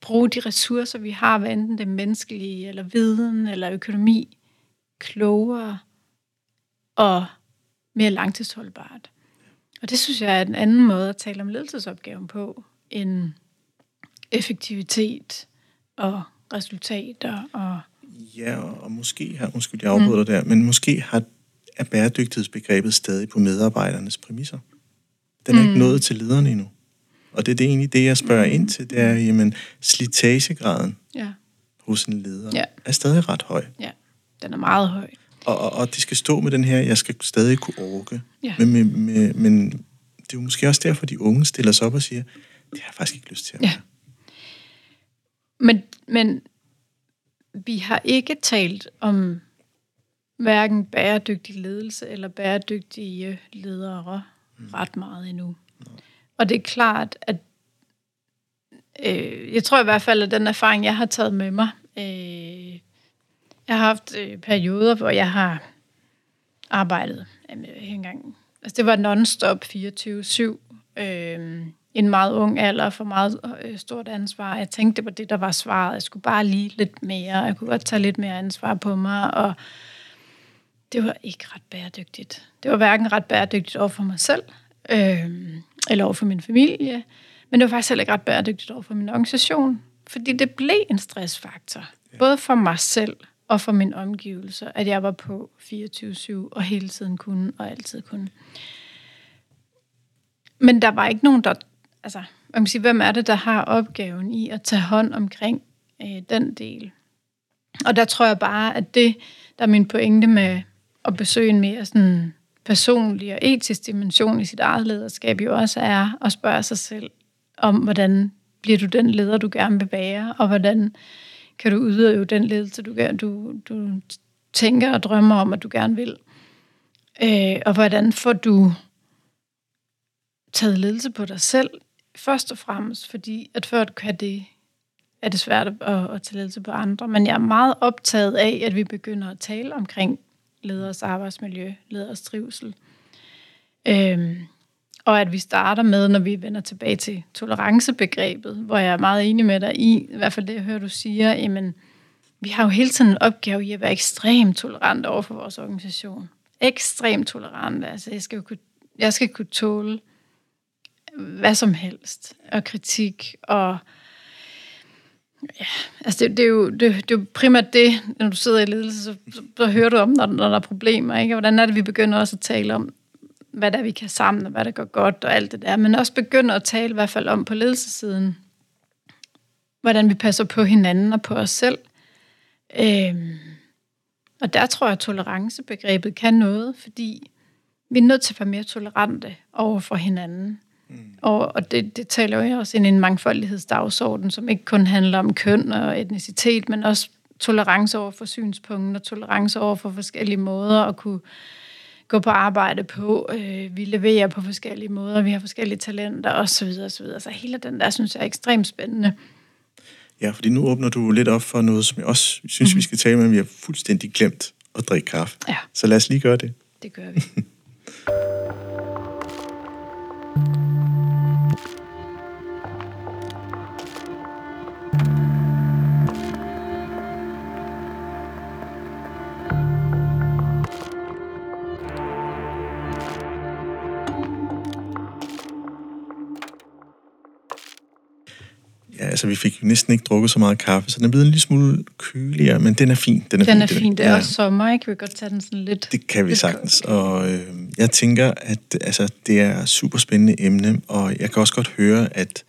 bruge de ressourcer, vi har, hvad enten det er menneskelige, eller viden, eller økonomi, klogere og mere langtidsholdbart. Og det synes jeg er en anden måde at tale om ledelsesopgaven på, end effektivitet og resultater. Og ja, og måske har, undskyld, jeg afbryder mm. der, men måske har, er bæredygtighedsbegrebet stadig på medarbejdernes præmisser. Den er mm. ikke nået til lederne endnu. Og det er det egentlig det, jeg spørger mm. ind til, det er, jamen, slitagegraden Ja. hos en leder Ja. er stadig ret høj. Ja. Den er meget høj. Og, og, og de skal stå med den her, jeg skal stadig kunne orke. Ja. Men, men, men, men det er jo måske også derfor, de unge stiller sig op og siger, det har jeg faktisk ikke lyst til at Ja. Men, men vi har ikke talt om hverken bæredygtig ledelse eller bæredygtige ledere mm. ret meget endnu. Og det er klart, at øh, jeg tror i hvert fald, at den erfaring, jeg har taget med mig, øh, jeg har haft øh, perioder, hvor jeg har arbejdet jamen, ikke engang, altså det var non-stop 24-7, øh, en meget ung alder for meget øh, stort ansvar. Jeg tænkte, var det, der var svaret. Jeg skulle bare lige lidt mere. Jeg kunne godt tage lidt mere ansvar på mig, og det var ikke ret bæredygtigt. Det var hverken ret bæredygtigt over for mig selv, øh, eller over for min familie, men det var faktisk heller ikke ret bæredygtigt over for min organisation, fordi det blev en stressfaktor, både for mig selv og for min omgivelser, at jeg var på 24-7 og hele tiden kunne og altid kunne. Men der var ikke nogen, der... Altså, man kan sige, hvem er det, der har opgaven i at tage hånd omkring øh, den del? Og der tror jeg bare, at det, der er min pointe med at besøge en mere sådan personlig og etisk dimension i sit eget lederskab, jo også er at spørge sig selv om, hvordan bliver du den leder, du gerne vil være, og hvordan kan du udøve den ledelse, du, gerne- du, du tænker og drømmer om, at du gerne vil. Øh, og hvordan får du taget ledelse på dig selv, først og fremmest, fordi at før du kan det, er det svært at, at tage ledelse på andre. Men jeg er meget optaget af, at vi begynder at tale omkring leders arbejdsmiljø, leders trivsel. Øhm, og at vi starter med, når vi vender tilbage til tolerancebegrebet, hvor jeg er meget enig med dig i, i hvert fald det, jeg hører, du siger, jamen, vi har jo hele tiden en opgave i at være ekstremt tolerant over for vores organisation. Ekstremt tolerant. Altså, jeg skal jo kunne, jeg skal kunne tåle hvad som helst, og kritik, og ja, altså det, det, er jo, det, det er jo primært det, når du sidder i ledelse, så, så, så hører du om, når, når der er problemer, ikke? Og hvordan er det, vi begynder også at tale om, hvad der vi kan sammen, og hvad der går godt, og alt det der, men også begynder at tale i hvert fald om på ledelsesiden, hvordan vi passer på hinanden og på os selv. Øhm, og der tror jeg, at tolerancebegrebet kan noget, fordi vi er nødt til at være mere tolerante over for hinanden. Mm. Og, og det, det taler jo også ind i en mangfoldighedsdagsorden, som ikke kun handler om køn og etnicitet, men også tolerance over for synspunkter, tolerance over for forskellige måder at kunne gå på arbejde på. Øh, vi leverer på forskellige måder, vi har forskellige talenter osv. osv. Så hele den der, synes jeg er ekstremt spændende. Ja, fordi nu åbner du lidt op for noget, som jeg også synes, mm. vi skal tale med, men vi har fuldstændig glemt at drikke kaffe. Ja. Så lad os lige gøre det. Det gør vi. Ja, [LAUGHS] [LAUGHS] altså vi fik næsten ikke drukket så meget kaffe, så den er blevet en lille smule køligere, men den er fin. Den er, Den er fin, fin. Det er også sommer, ikke? Vi kan godt tage den sådan lidt... Det kan vi lidt sagtens, og øh, jeg tænker, at altså, det er et super spændende emne, og jeg kan også godt høre, at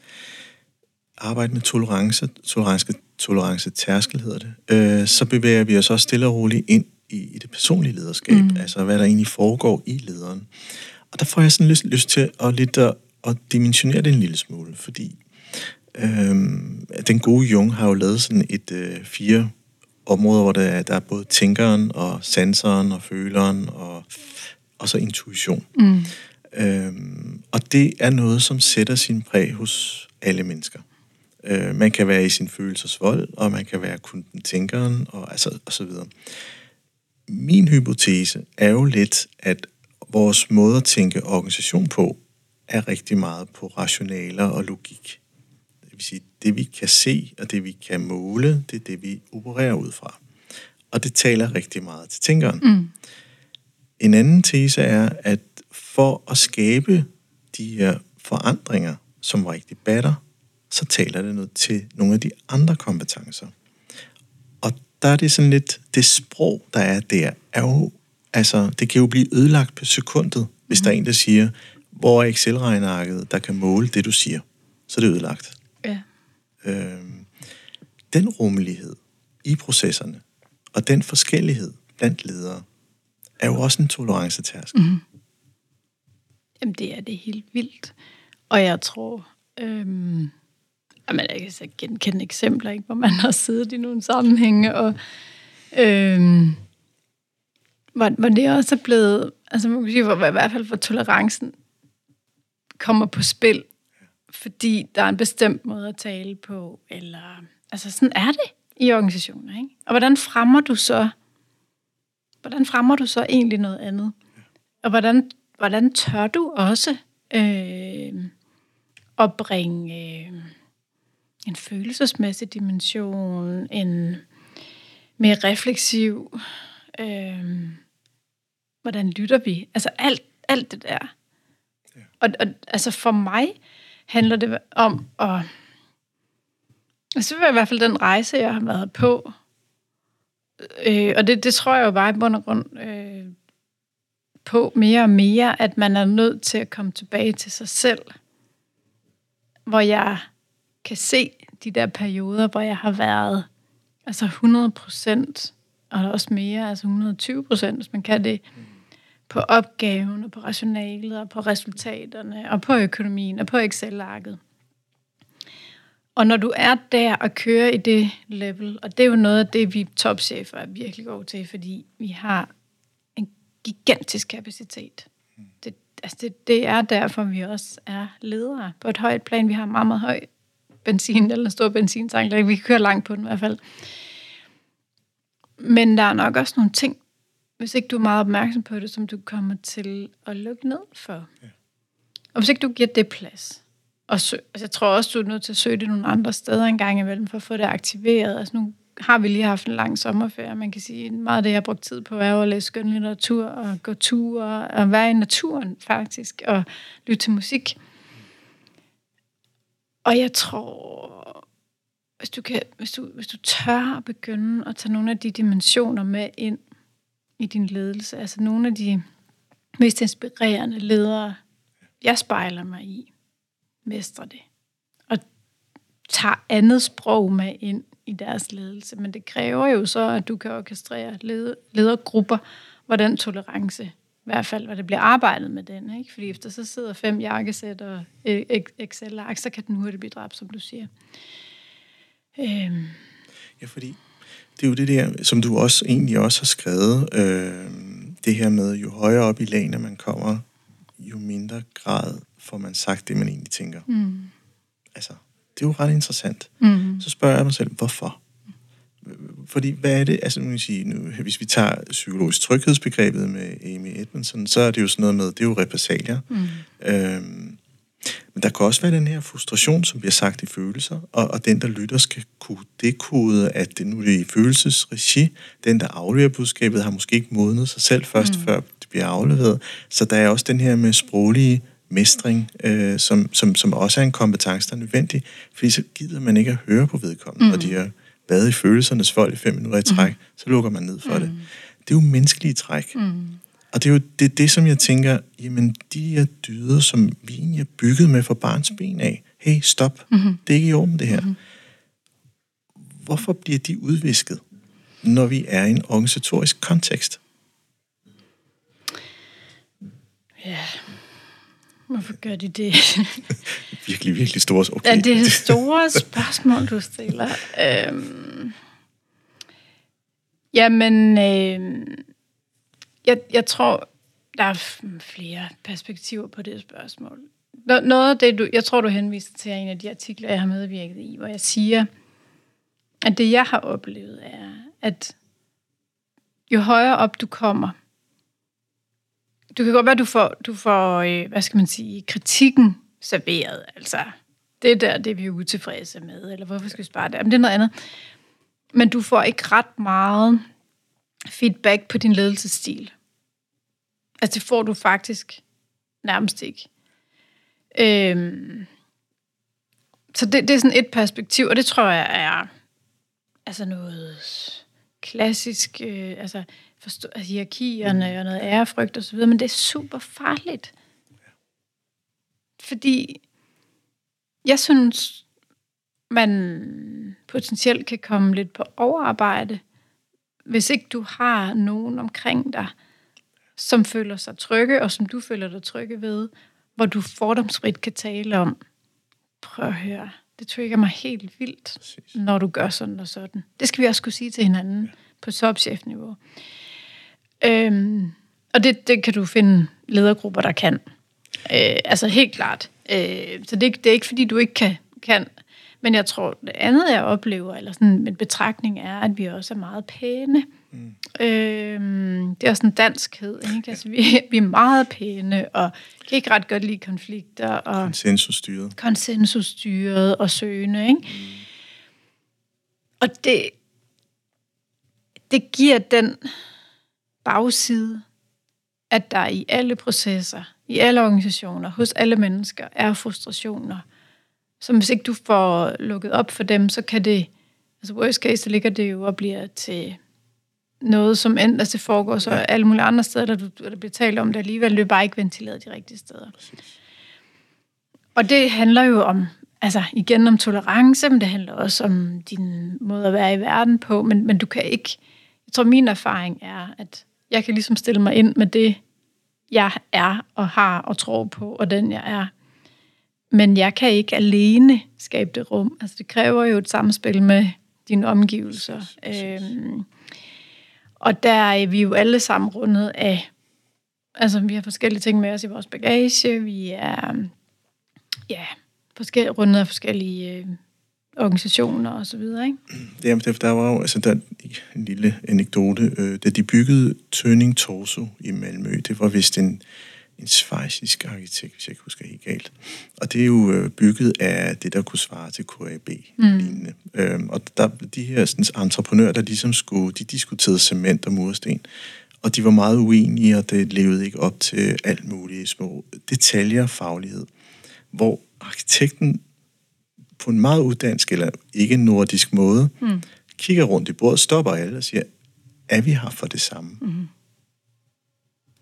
arbejde med tolerance, tolerance, tolerance tærskel hedder det, øh, så bevæger vi os også stille og roligt ind i, i det personlige lederskab, mm. altså hvad der egentlig foregår i lederen. Og der får jeg sådan lyst, lyst til at lidt at, at dimensionere det en lille smule, fordi Øhm, den gode Jung har jo lavet sådan et øh, fire områder, hvor der er, der er både tænkeren og sanseren og føleren og, og så intuition. Mm. Øhm, og det er noget, som sætter sin præg hos alle mennesker. Øh, man kan være i sin følelsesvold, og man kan være kun den tænkeren, og, altså, og så videre. Min hypotese er jo lidt, at vores måde at tænke organisation på, er rigtig meget på rationaler og logik. Det vil sige, det vi kan se, og det vi kan måle, det er det, vi opererer ud fra. Og det taler rigtig meget til tænkeren. Mm. En anden tese er, at for at skabe de her forandringer, som rigtig batter, så taler det noget til nogle af de andre kompetencer. Og der er det sådan lidt, det sprog, der er der, er jo, altså, det kan jo blive ødelagt på sekundet, hvis der er en, der siger, Hvor er Excel-regnearket, der kan måle det, du siger, så er det ødelagt. Ja. Øhm, den rummelighed i processerne, og den forskellighed blandt ledere, er jo også en tolerancetærsk. Mm. Jamen, det er det helt vildt. Og jeg tror, øhm, jamen, jeg kan så genkende eksempler, ikke, hvor man har siddet i nogle sammenhænge, og øhm, hvor, hvor det også er blevet, altså man kan sige, hvor, i hvert fald for tolerancen kommer på spil, fordi der er en bestemt måde at tale på, eller, altså sådan er det i organisationer, ikke? Og hvordan fremmer du så, hvordan fremmer du så egentlig noget andet? Og hvordan, hvordan tør du også øh, at bringe øh, en følelsesmæssig dimension, en mere refleksiv, øh, hvordan lytter vi? Altså alt, alt det der. Ja. Og, og altså for mig handler det om at... Altså det var i hvert fald den rejse, jeg har været på. Øh, og det, det tror jeg jo bare i bund og grund øh, på mere og mere, at man er nødt til at komme tilbage til sig selv. Hvor jeg kan se de der perioder, hvor jeg har været altså 100 procent, og også mere, altså 120 procent, hvis man kan det, på opgaven, og på rationalet, og på resultaterne, og på økonomien, og på Excel-arket. Og når du er der og kører i det level, og det er jo noget af det, vi topchefer er virkelig gode til, fordi vi har en gigantisk kapacitet. Det, altså det, det er derfor, vi også er ledere på et højt plan. Vi har meget, meget høj benzin, eller en stor benzintank, vi kan køre langt på den i hvert fald. Men der er nok også nogle ting, hvis ikke du er meget opmærksom på det, som du kommer til at lukke ned for. Ja. Og hvis ikke du giver det plads. Og sø, altså jeg tror også, du er nødt til at søge det nogle andre steder en gang imellem, for at få det aktiveret. Altså nu har vi lige haft en lang sommerferie. Man kan sige, meget af det, jeg har brugt tid på, er at læse skønlitteratur og gå ture og være i naturen faktisk, og lytte til musik. Og jeg tror, hvis du, kan, hvis du, hvis du tør at begynde at tage nogle af de dimensioner med ind i din ledelse, altså nogle af de mest inspirerende ledere, jeg spejler mig i, mestre det. Og tager andet sprog med ind i deres ledelse. Men det kræver jo så, at du kan orkestrere ledergrupper, hvor den tolerance, i hvert fald, hvor det bliver arbejdet med den. Ikke? Fordi efter så sidder fem jakkesæt og øh, Excel-ark, så kan den hurtigt blive dræbt, som du siger. Øhm. Ja, fordi det er jo det der, som du også egentlig også har skrevet, øh, det her med, jo højere op i lagene man kommer, jo mindre grad får man sagt det, man egentlig tænker. Mm. Altså, det er jo ret interessant. Mm. Så spørger jeg mig selv, hvorfor? Fordi, hvad er det, altså nu, sige, nu, hvis vi tager psykologisk tryghedsbegrebet med Amy Edmondson, så er det jo sådan noget med, det er jo repressalier. Mm. Øhm, men der kan også være den her frustration, som bliver sagt i følelser, og, og den, der lytter, skal kunne dekode, at det nu er i følelsesregi. Den, der afleverer budskabet, har måske ikke modnet sig selv først, mm. før det bliver afleveret. Så der er også den her med sproglige mestring, øh, som, som, som også er en kompetence, der er nødvendig, fordi så gider man ikke at høre på vedkommende, mm. og de har været i følelsernes vold i fem minutter i træk, mm. så lukker man ned for mm. det. Det er jo menneskelige træk. Mm. Og det er jo det, det, som jeg tænker, jamen de er dyder, som vi egentlig er bygget med for barns ben af. Hey, stop. Mm-hmm. Det er ikke i orden, det her. Mm-hmm. Hvorfor bliver de udvisket, når vi er i en organisatorisk kontekst? Ja, hvorfor gør de det? [LAUGHS] virkelig, virkelig store okay. Ja, det er store spørgsmål, du stiller. Øhm, jamen, øhm, jeg, jeg tror, der er flere perspektiver på det spørgsmål. Noget af det, du, jeg tror, du henviser til en af de artikler, jeg har medvirket i, hvor jeg siger, at det, jeg har oplevet, er, at jo højere op du kommer, du kan godt være, du får, du får øh, hvad skal man sige, kritikken serveret. Altså, det der, det vi er utilfredse med, eller hvorfor skal vi spare det? Men det er noget andet. Men du får ikke ret meget feedback på din ledelsesstil. Altså det får du faktisk nærmest ikke. Øhm, så det, det er sådan et perspektiv, og det tror jeg er altså noget klassisk, øh, altså, forstå, altså hierarkierne og noget ærefrygt og så videre, men det er super farligt. fordi jeg synes, man potentielt kan komme lidt på overarbejde, hvis ikke du har nogen omkring dig, som føler sig trygge, og som du føler dig trygge ved, hvor du fordomsfrit kan tale om, prøv at høre, det trigger mig helt vildt, Præcis. når du gør sådan og sådan. Det skal vi også kunne sige til hinanden ja. på topchefniveau. Øhm, og det, det kan du finde ledergrupper, der kan. Øh, altså helt klart. Øh, så det, det er ikke, fordi du ikke kan, kan. Men jeg tror, det andet, jeg oplever, eller sådan en betragtning, er, at vi også er meget pæne. Mm. Øh, det er også en danskhed, ikke? Altså, vi, vi er meget pæne, og kan ikke ret godt lide konflikter. Og konsensusstyret. Konsensusstyret og søgende, ikke? Mm. Og det, det giver den bagside, at der i alle processer, i alle organisationer, hos alle mennesker, er frustrationer, som hvis ikke du får lukket op for dem, så kan det, altså worst case, så ligger det jo og bliver til noget, som enten altså det foregår så ja. alle mulige andre steder, der, du, der bliver talt om det alligevel, det er bare ikke ventileret de rigtige steder. Præcis. Og det handler jo om, altså igen om tolerance, men det handler også om din måde at være i verden på, men, men du kan ikke, jeg tror min erfaring er, at jeg kan ligesom stille mig ind med det, jeg er og har og tror på, og den jeg er. Men jeg kan ikke alene skabe det rum. Altså det kræver jo et samspil med dine omgivelser. Øhm, og der er vi jo alle sammen rundet af, altså vi har forskellige ting med os i vores bagage, vi er ja, forskellige, rundet af forskellige øh, organisationer og så videre, ikke? Jamen, der, var jo altså, der, en lille anekdote. Øh, da de byggede Tøning Torso i Malmø, det var vist en, en svejsisk arkitekt, hvis jeg ikke husker helt galt. Og det er jo øh, bygget af det, der kunne svare til KAB. Mm. Lignende. Øhm, og der, de her sådan, entreprenører, der ligesom skulle, de diskuterede cement og mursten. Og de var meget uenige, og det levede ikke op til alt muligt små detaljer og faglighed. Hvor arkitekten på en meget uddansk eller ikke nordisk måde, mm. kigger rundt i bordet, stopper alle og siger, er vi her for det samme? Mm.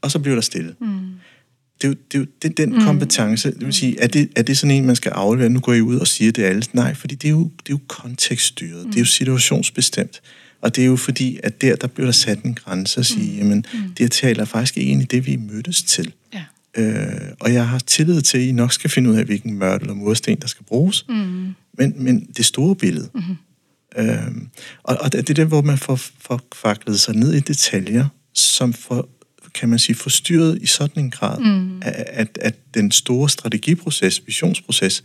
Og så bliver der stille. Mm. Det er jo, det er jo den, den mm. kompetence, det vil sige, er det, er det sådan en, man skal aflevere? Nu går I ud og siger det alle. Nej, fordi det er jo, det er jo kontekststyret, mm. det er jo situationsbestemt. Og det er jo fordi, at der, der bliver der sat en grænse og sige, mm. jamen, mm. det taler faktisk ikke ind i det, vi mødtes til. Ja. Øh, og jeg har tillid til, at I nok skal finde ud af, hvilken mørtel eller mursten, der skal bruges. Mm. Men, men det store billede. Mm. Øh, og, og det er det, hvor man får, får faklet sig ned i detaljer, som får, kan man sige, forstyrret i sådan en grad, mm. at, at, den store strategiproces, visionsproces,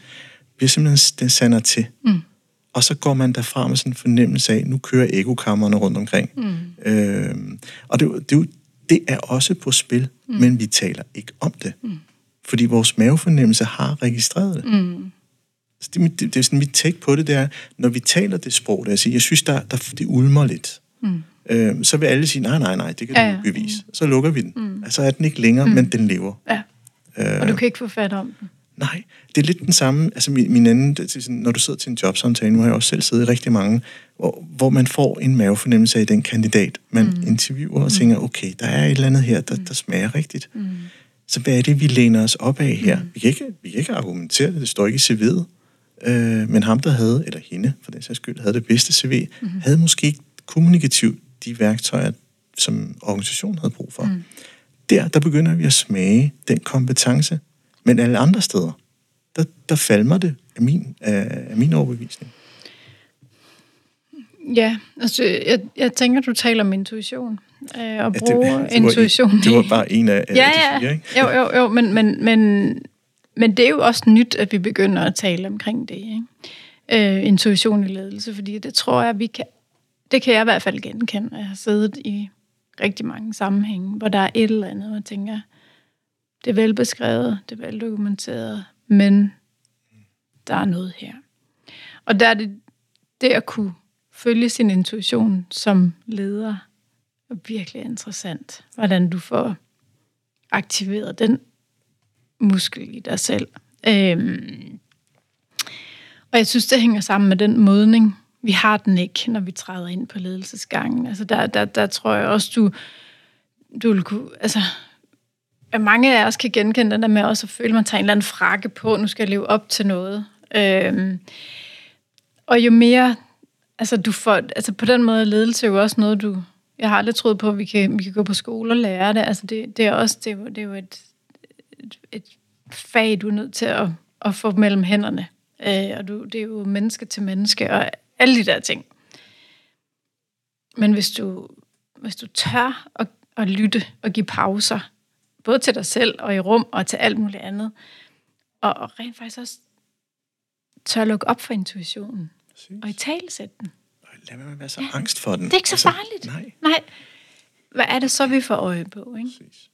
bliver simpelthen, den sander til. Mm. Og så går man derfra med sådan en fornemmelse af, nu kører ekokammerne rundt omkring. Mm. Øh, og det, det, det, det er også på spil, mm. men vi taler ikke om det. Mm. Fordi vores mavefornemmelse har registreret det. Mm. Så det, det, det er sådan mit take på det, det er, når vi taler det sprog, der jeg, siger, jeg synes, der, der, det ulmer lidt. Mm. Øh, så vil alle sige, nej, nej, nej, det kan ja, du ikke bevise. Mm. Så lukker vi den. Mm. Altså er den ikke længere, mm. men den lever. Ja. Øh, og du kan ikke få fat om den. Nej, det er lidt den samme, altså min, min anden, når du sidder til en jobsamtale, nu har jeg også selv siddet i rigtig mange, hvor, hvor man får en mavefornemmelse af den kandidat, man mm. interviewer og mm. tænker, okay, der er et eller andet her, der, mm. der smager rigtigt. Mm. Så hvad er det, vi læner os op af her? Mm. Vi, kan ikke, vi kan ikke argumentere det, det står ikke i CV'et. Øh, men ham, der havde, eller hende for den sags skyld, havde det bedste CV, mm. havde måske ikke kommunikativt de værktøjer, som organisationen havde brug for. Mm. Der, der begynder vi at smage den kompetence, men alle andre steder, der, der falmer det af min, af, min overbevisning. Ja, altså jeg, jeg tænker, du taler om intuition. Øh, og bruge ja, det, [LAUGHS] det intuition. Var, det var bare en af, af ja, de fire, ikke? Jo, jo, jo, men, men, men, men det er jo også nyt, at vi begynder at tale omkring det. Ikke? Øh, intuition i ledelse, fordi det tror jeg, vi kan, det kan jeg i hvert fald genkende. Jeg har siddet i rigtig mange sammenhænge, hvor der er et eller andet, og jeg tænker, det er velbeskrevet, det er veldokumenteret, men der er noget her. Og der er det, det at kunne følge sin intuition som leder, er virkelig interessant. Hvordan du får aktiveret den muskel i dig selv. Øhm, og jeg synes, det hænger sammen med den modning. Vi har den ikke, når vi træder ind på ledelsesgangen. Altså der, der, der tror jeg også, du, du vil kunne... Altså, at mange af os kan genkende den der med også at føle, at man tager en eller anden frakke på, nu skal jeg leve op til noget. Øhm, og jo mere, altså du får, altså på den måde ledelse er jo også noget, du, jeg har aldrig troet på, at vi kan, vi kan gå på skole og lære det. Altså det, det er også, det er, jo- det er jo et, et, et fag, du er nødt til at, at få mellem hænderne. Øh, og du, det er jo menneske til menneske, og alle de der ting. Men hvis du, hvis du tør at, at lytte og give pauser, både til dig selv og i rum og til alt muligt andet, og, og rent faktisk også tør lukke op for intuitionen, og i talesætte den. Lad mig være så angst for den. Det er ikke så Altså, farligt. Nej, Nej. Hvad er det så, vi får øje på? Ikke? præcis.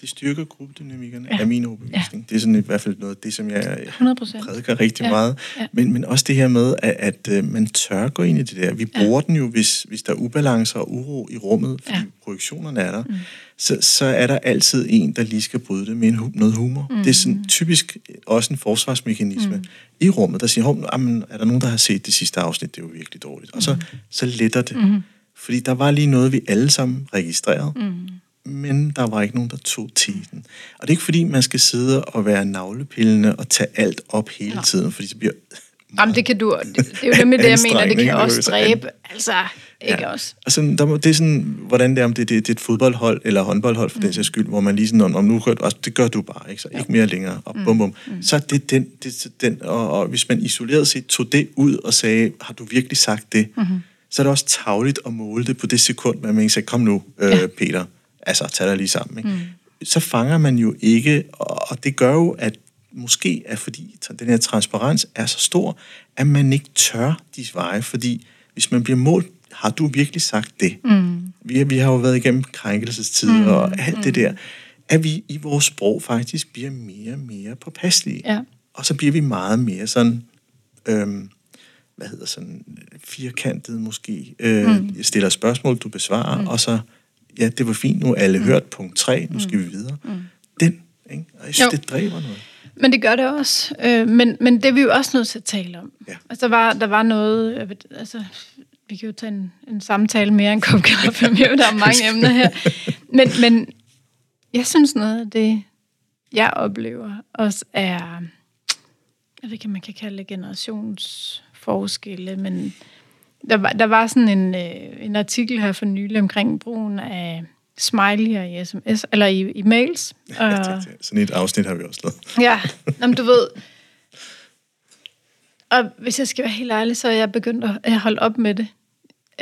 Det styrker gruppedynamikkerne, Ja. ja. er min overbevisning. Ja. Det er sådan i hvert fald noget af det, som jeg 100 procent. prædiker rigtig Ja. ja. meget. Ja. Men, men også det her med, at, at øh, man tør gå ind i det der. Vi bruger den jo, hvis, hvis der er ubalance og uro i rummet, fordi Ja. ja. projektionerne er der. Mm. Så, så er der altid en, der lige skal bryde det med en, noget humor. Mm. Det er sådan typisk også en forsvarsmekanisme mm. i rummet, der siger, jamen, er der nogen, der har set det sidste afsnit? Det er jo virkelig dårligt. Og så, så letter det. Mm. Fordi der var lige noget, vi alle sammen registrerede. Mm men der var ikke nogen, der tog teten. Og det er ikke fordi, man skal sidde og være navlepillende og tage alt op hele tiden, fordi så bliver... Jamen, det kan du, det, det er jo nemlig det, jeg mener, det kan også Det dræbe. Altså, ikke ja. også? Altså, der må, det er sådan, hvordan det er, om det, det, det er et fodboldhold eller håndboldhold for mm. den sags skyld, hvor man lige sådan, om nu gør altså, det gør du bare, ikke? Så ikke mere længere, og bum bum. Mm. Så det den, det, den og, og, hvis man isoleret set tog det ud og sagde, har du virkelig sagt det? Mm-hmm. Så er det også tavligt at måle det på det sekund, hvor man ikke siger, kom nu, øh, ja. Peter, altså tag dig lige sammen. Ikke? Mm. Så fanger man jo ikke, og, det gør jo, at måske er fordi den her transparens er så stor, at man ikke tør de veje, fordi hvis man bliver målt, har du virkelig sagt det? Mm. Vi, vi har jo været igennem krænkelsestider mm. og alt det der, at vi i vores sprog faktisk bliver mere og mere påpasselige. Ja. Og så bliver vi meget mere sådan, øhm, hvad hedder sådan, firkantet måske. Øh, mm. Stiller spørgsmål, du besvarer, mm. og så, ja, det var fint, nu er alle mm. hørt punkt 3, nu skal vi videre. Mm. Den, ikke? Og jeg synes, Jo. det dræber noget. Men det gør det også. Øh, men, men det er vi jo også nødt til at tale om. Ja. Altså, der var, der var noget... ved- Altså, vi kan jo tage en, en samtale mere end kop kaffe med, der er mange emner her. Men, men jeg synes noget af det, jeg oplever, også er... Jeg ved ikke, om man kan kalde det generationsforskelle, men der var, der var sådan en, øh, en artikel her for nylig omkring brugen af smiley'er i sms, eller i, i mails. [LAUGHS] Og- Sådan et afsnit har vi også lavet. Ja, [LAUGHS] Nå, men du ved... Og hvis jeg skal være helt ærlig, så er jeg begyndt at jeg holde op med det.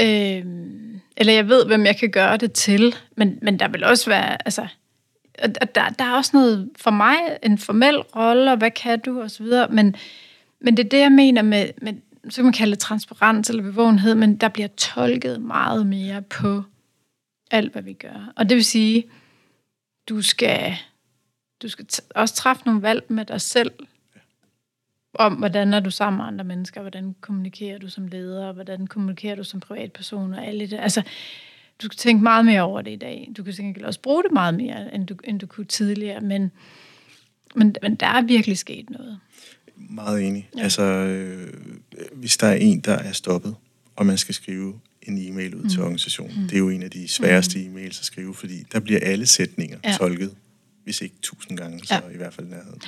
Øhm, eller jeg ved, hvem jeg kan gøre det til, men, men der vil også være... Altså, og der, der er også noget for mig, en formel rolle, og hvad kan du, og så videre. Men, men det er det, jeg mener med, med, så kan man kalde det transparens eller bevågenhed, men der bliver tolket meget mere på alt, hvad vi gør. Og det vil sige, du skal du skal t- også træffe nogle valg med dig selv, om hvordan er du sammen med andre mennesker, hvordan kommunikerer du som leder, hvordan kommunikerer du som privatperson og alt det. Altså, du skal tænke meget mere over det i dag. Du kan sikkert også bruge det meget mere, end du, end du kunne tidligere, men, men, men der er virkelig sket noget. Meget enig. Ja. Altså, øh, hvis der er en, der er stoppet, og man skal skrive en e-mail ud mm. til organisationen, mm. det er jo en af de sværeste mm. e-mails at skrive, fordi der bliver alle sætninger Ja. tolket, hvis ikke tusind gange, så Ja. i hvert fald nærheden.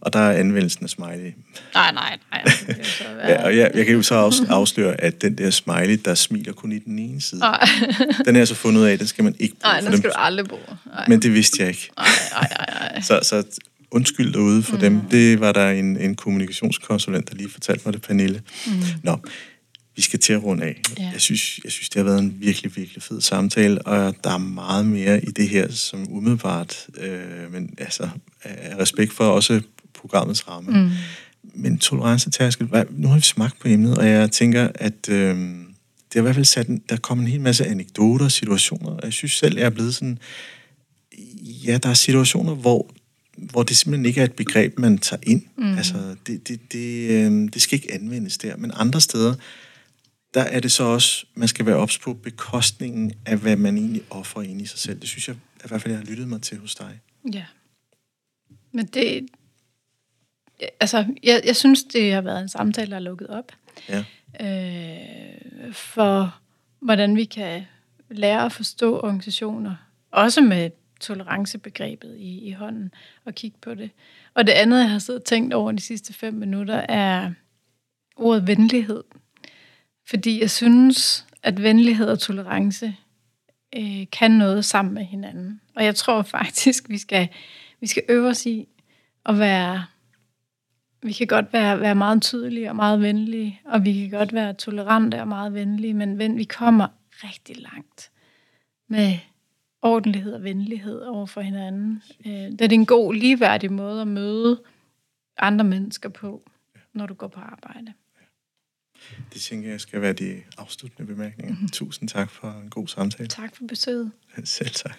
Og der er anvendelsen af smiley. Nej, nej, nej. Det kan jo så [LAUGHS] være. Ja, og jeg, jeg kan jo så også afsløre, at den der smiley, der smiler kun i den ene side, Nej, [LAUGHS] den er jeg så fundet ud af, den skal man ikke bruge nej, den dem. skal du aldrig bruge. Nej, Men det vidste jeg ikke. nej, nej, nej, nej. [LAUGHS] Så, så undskyld derude for mm. dem. Det var der en, en kommunikationskonsulent, der lige fortalte mig det, Pernille. Mm. Nå, vi skal til at runde af. Ja. Jeg, synes, jeg synes, det har været en virkelig, virkelig fed samtale, og der er meget mere i det her, som umiddelbart, øh, men altså, af respekt for også programmets ramme. Mm. Men tolerancetærskel, nu har vi smagt på emnet, og jeg tænker, at øh, det har i hvert fald sat en, der kommer en hel masse anekdoter og situationer, jeg synes selv, jeg er blevet sådan, ja, der er situationer, hvor, hvor det simpelthen ikke er et begreb, man tager ind. Mm. Altså, det, det, det, øh, det skal ikke anvendes der. Men andre steder, der er det så også, man skal være ops på bekostningen af, hvad man egentlig offrer ind i sig selv. Det synes jeg, i hvert fald, jeg har lyttet mig til hos dig. Ja. Men det... Altså, jeg, jeg synes, det har været en samtale, der er lukket op. Ja. Øh, for hvordan vi kan lære at forstå organisationer. Også med tolerancebegrebet i, i hånden og kigge på det. Og det andet, jeg har siddet og tænkt over de sidste fem minutter, er ordet venlighed. Fordi jeg synes, at venlighed og tolerance øh, kan noget sammen med hinanden. Og jeg tror [LAUGHS] faktisk, vi skal, vi skal øve os i at være... Vi kan godt være, være meget tydelige og meget venlige, og vi kan godt være tolerante og meget venlige, men ven, vi kommer rigtig langt med ordentlighed og venlighed over for hinanden. Øh, det er en god, ligeværdig måde at møde andre mennesker på, når du går på arbejde. Det tænker jeg skal være de afsluttende bemærkninger. Mm-hmm. Tusind tak for en god samtale. Tak for besøget. Selv tak.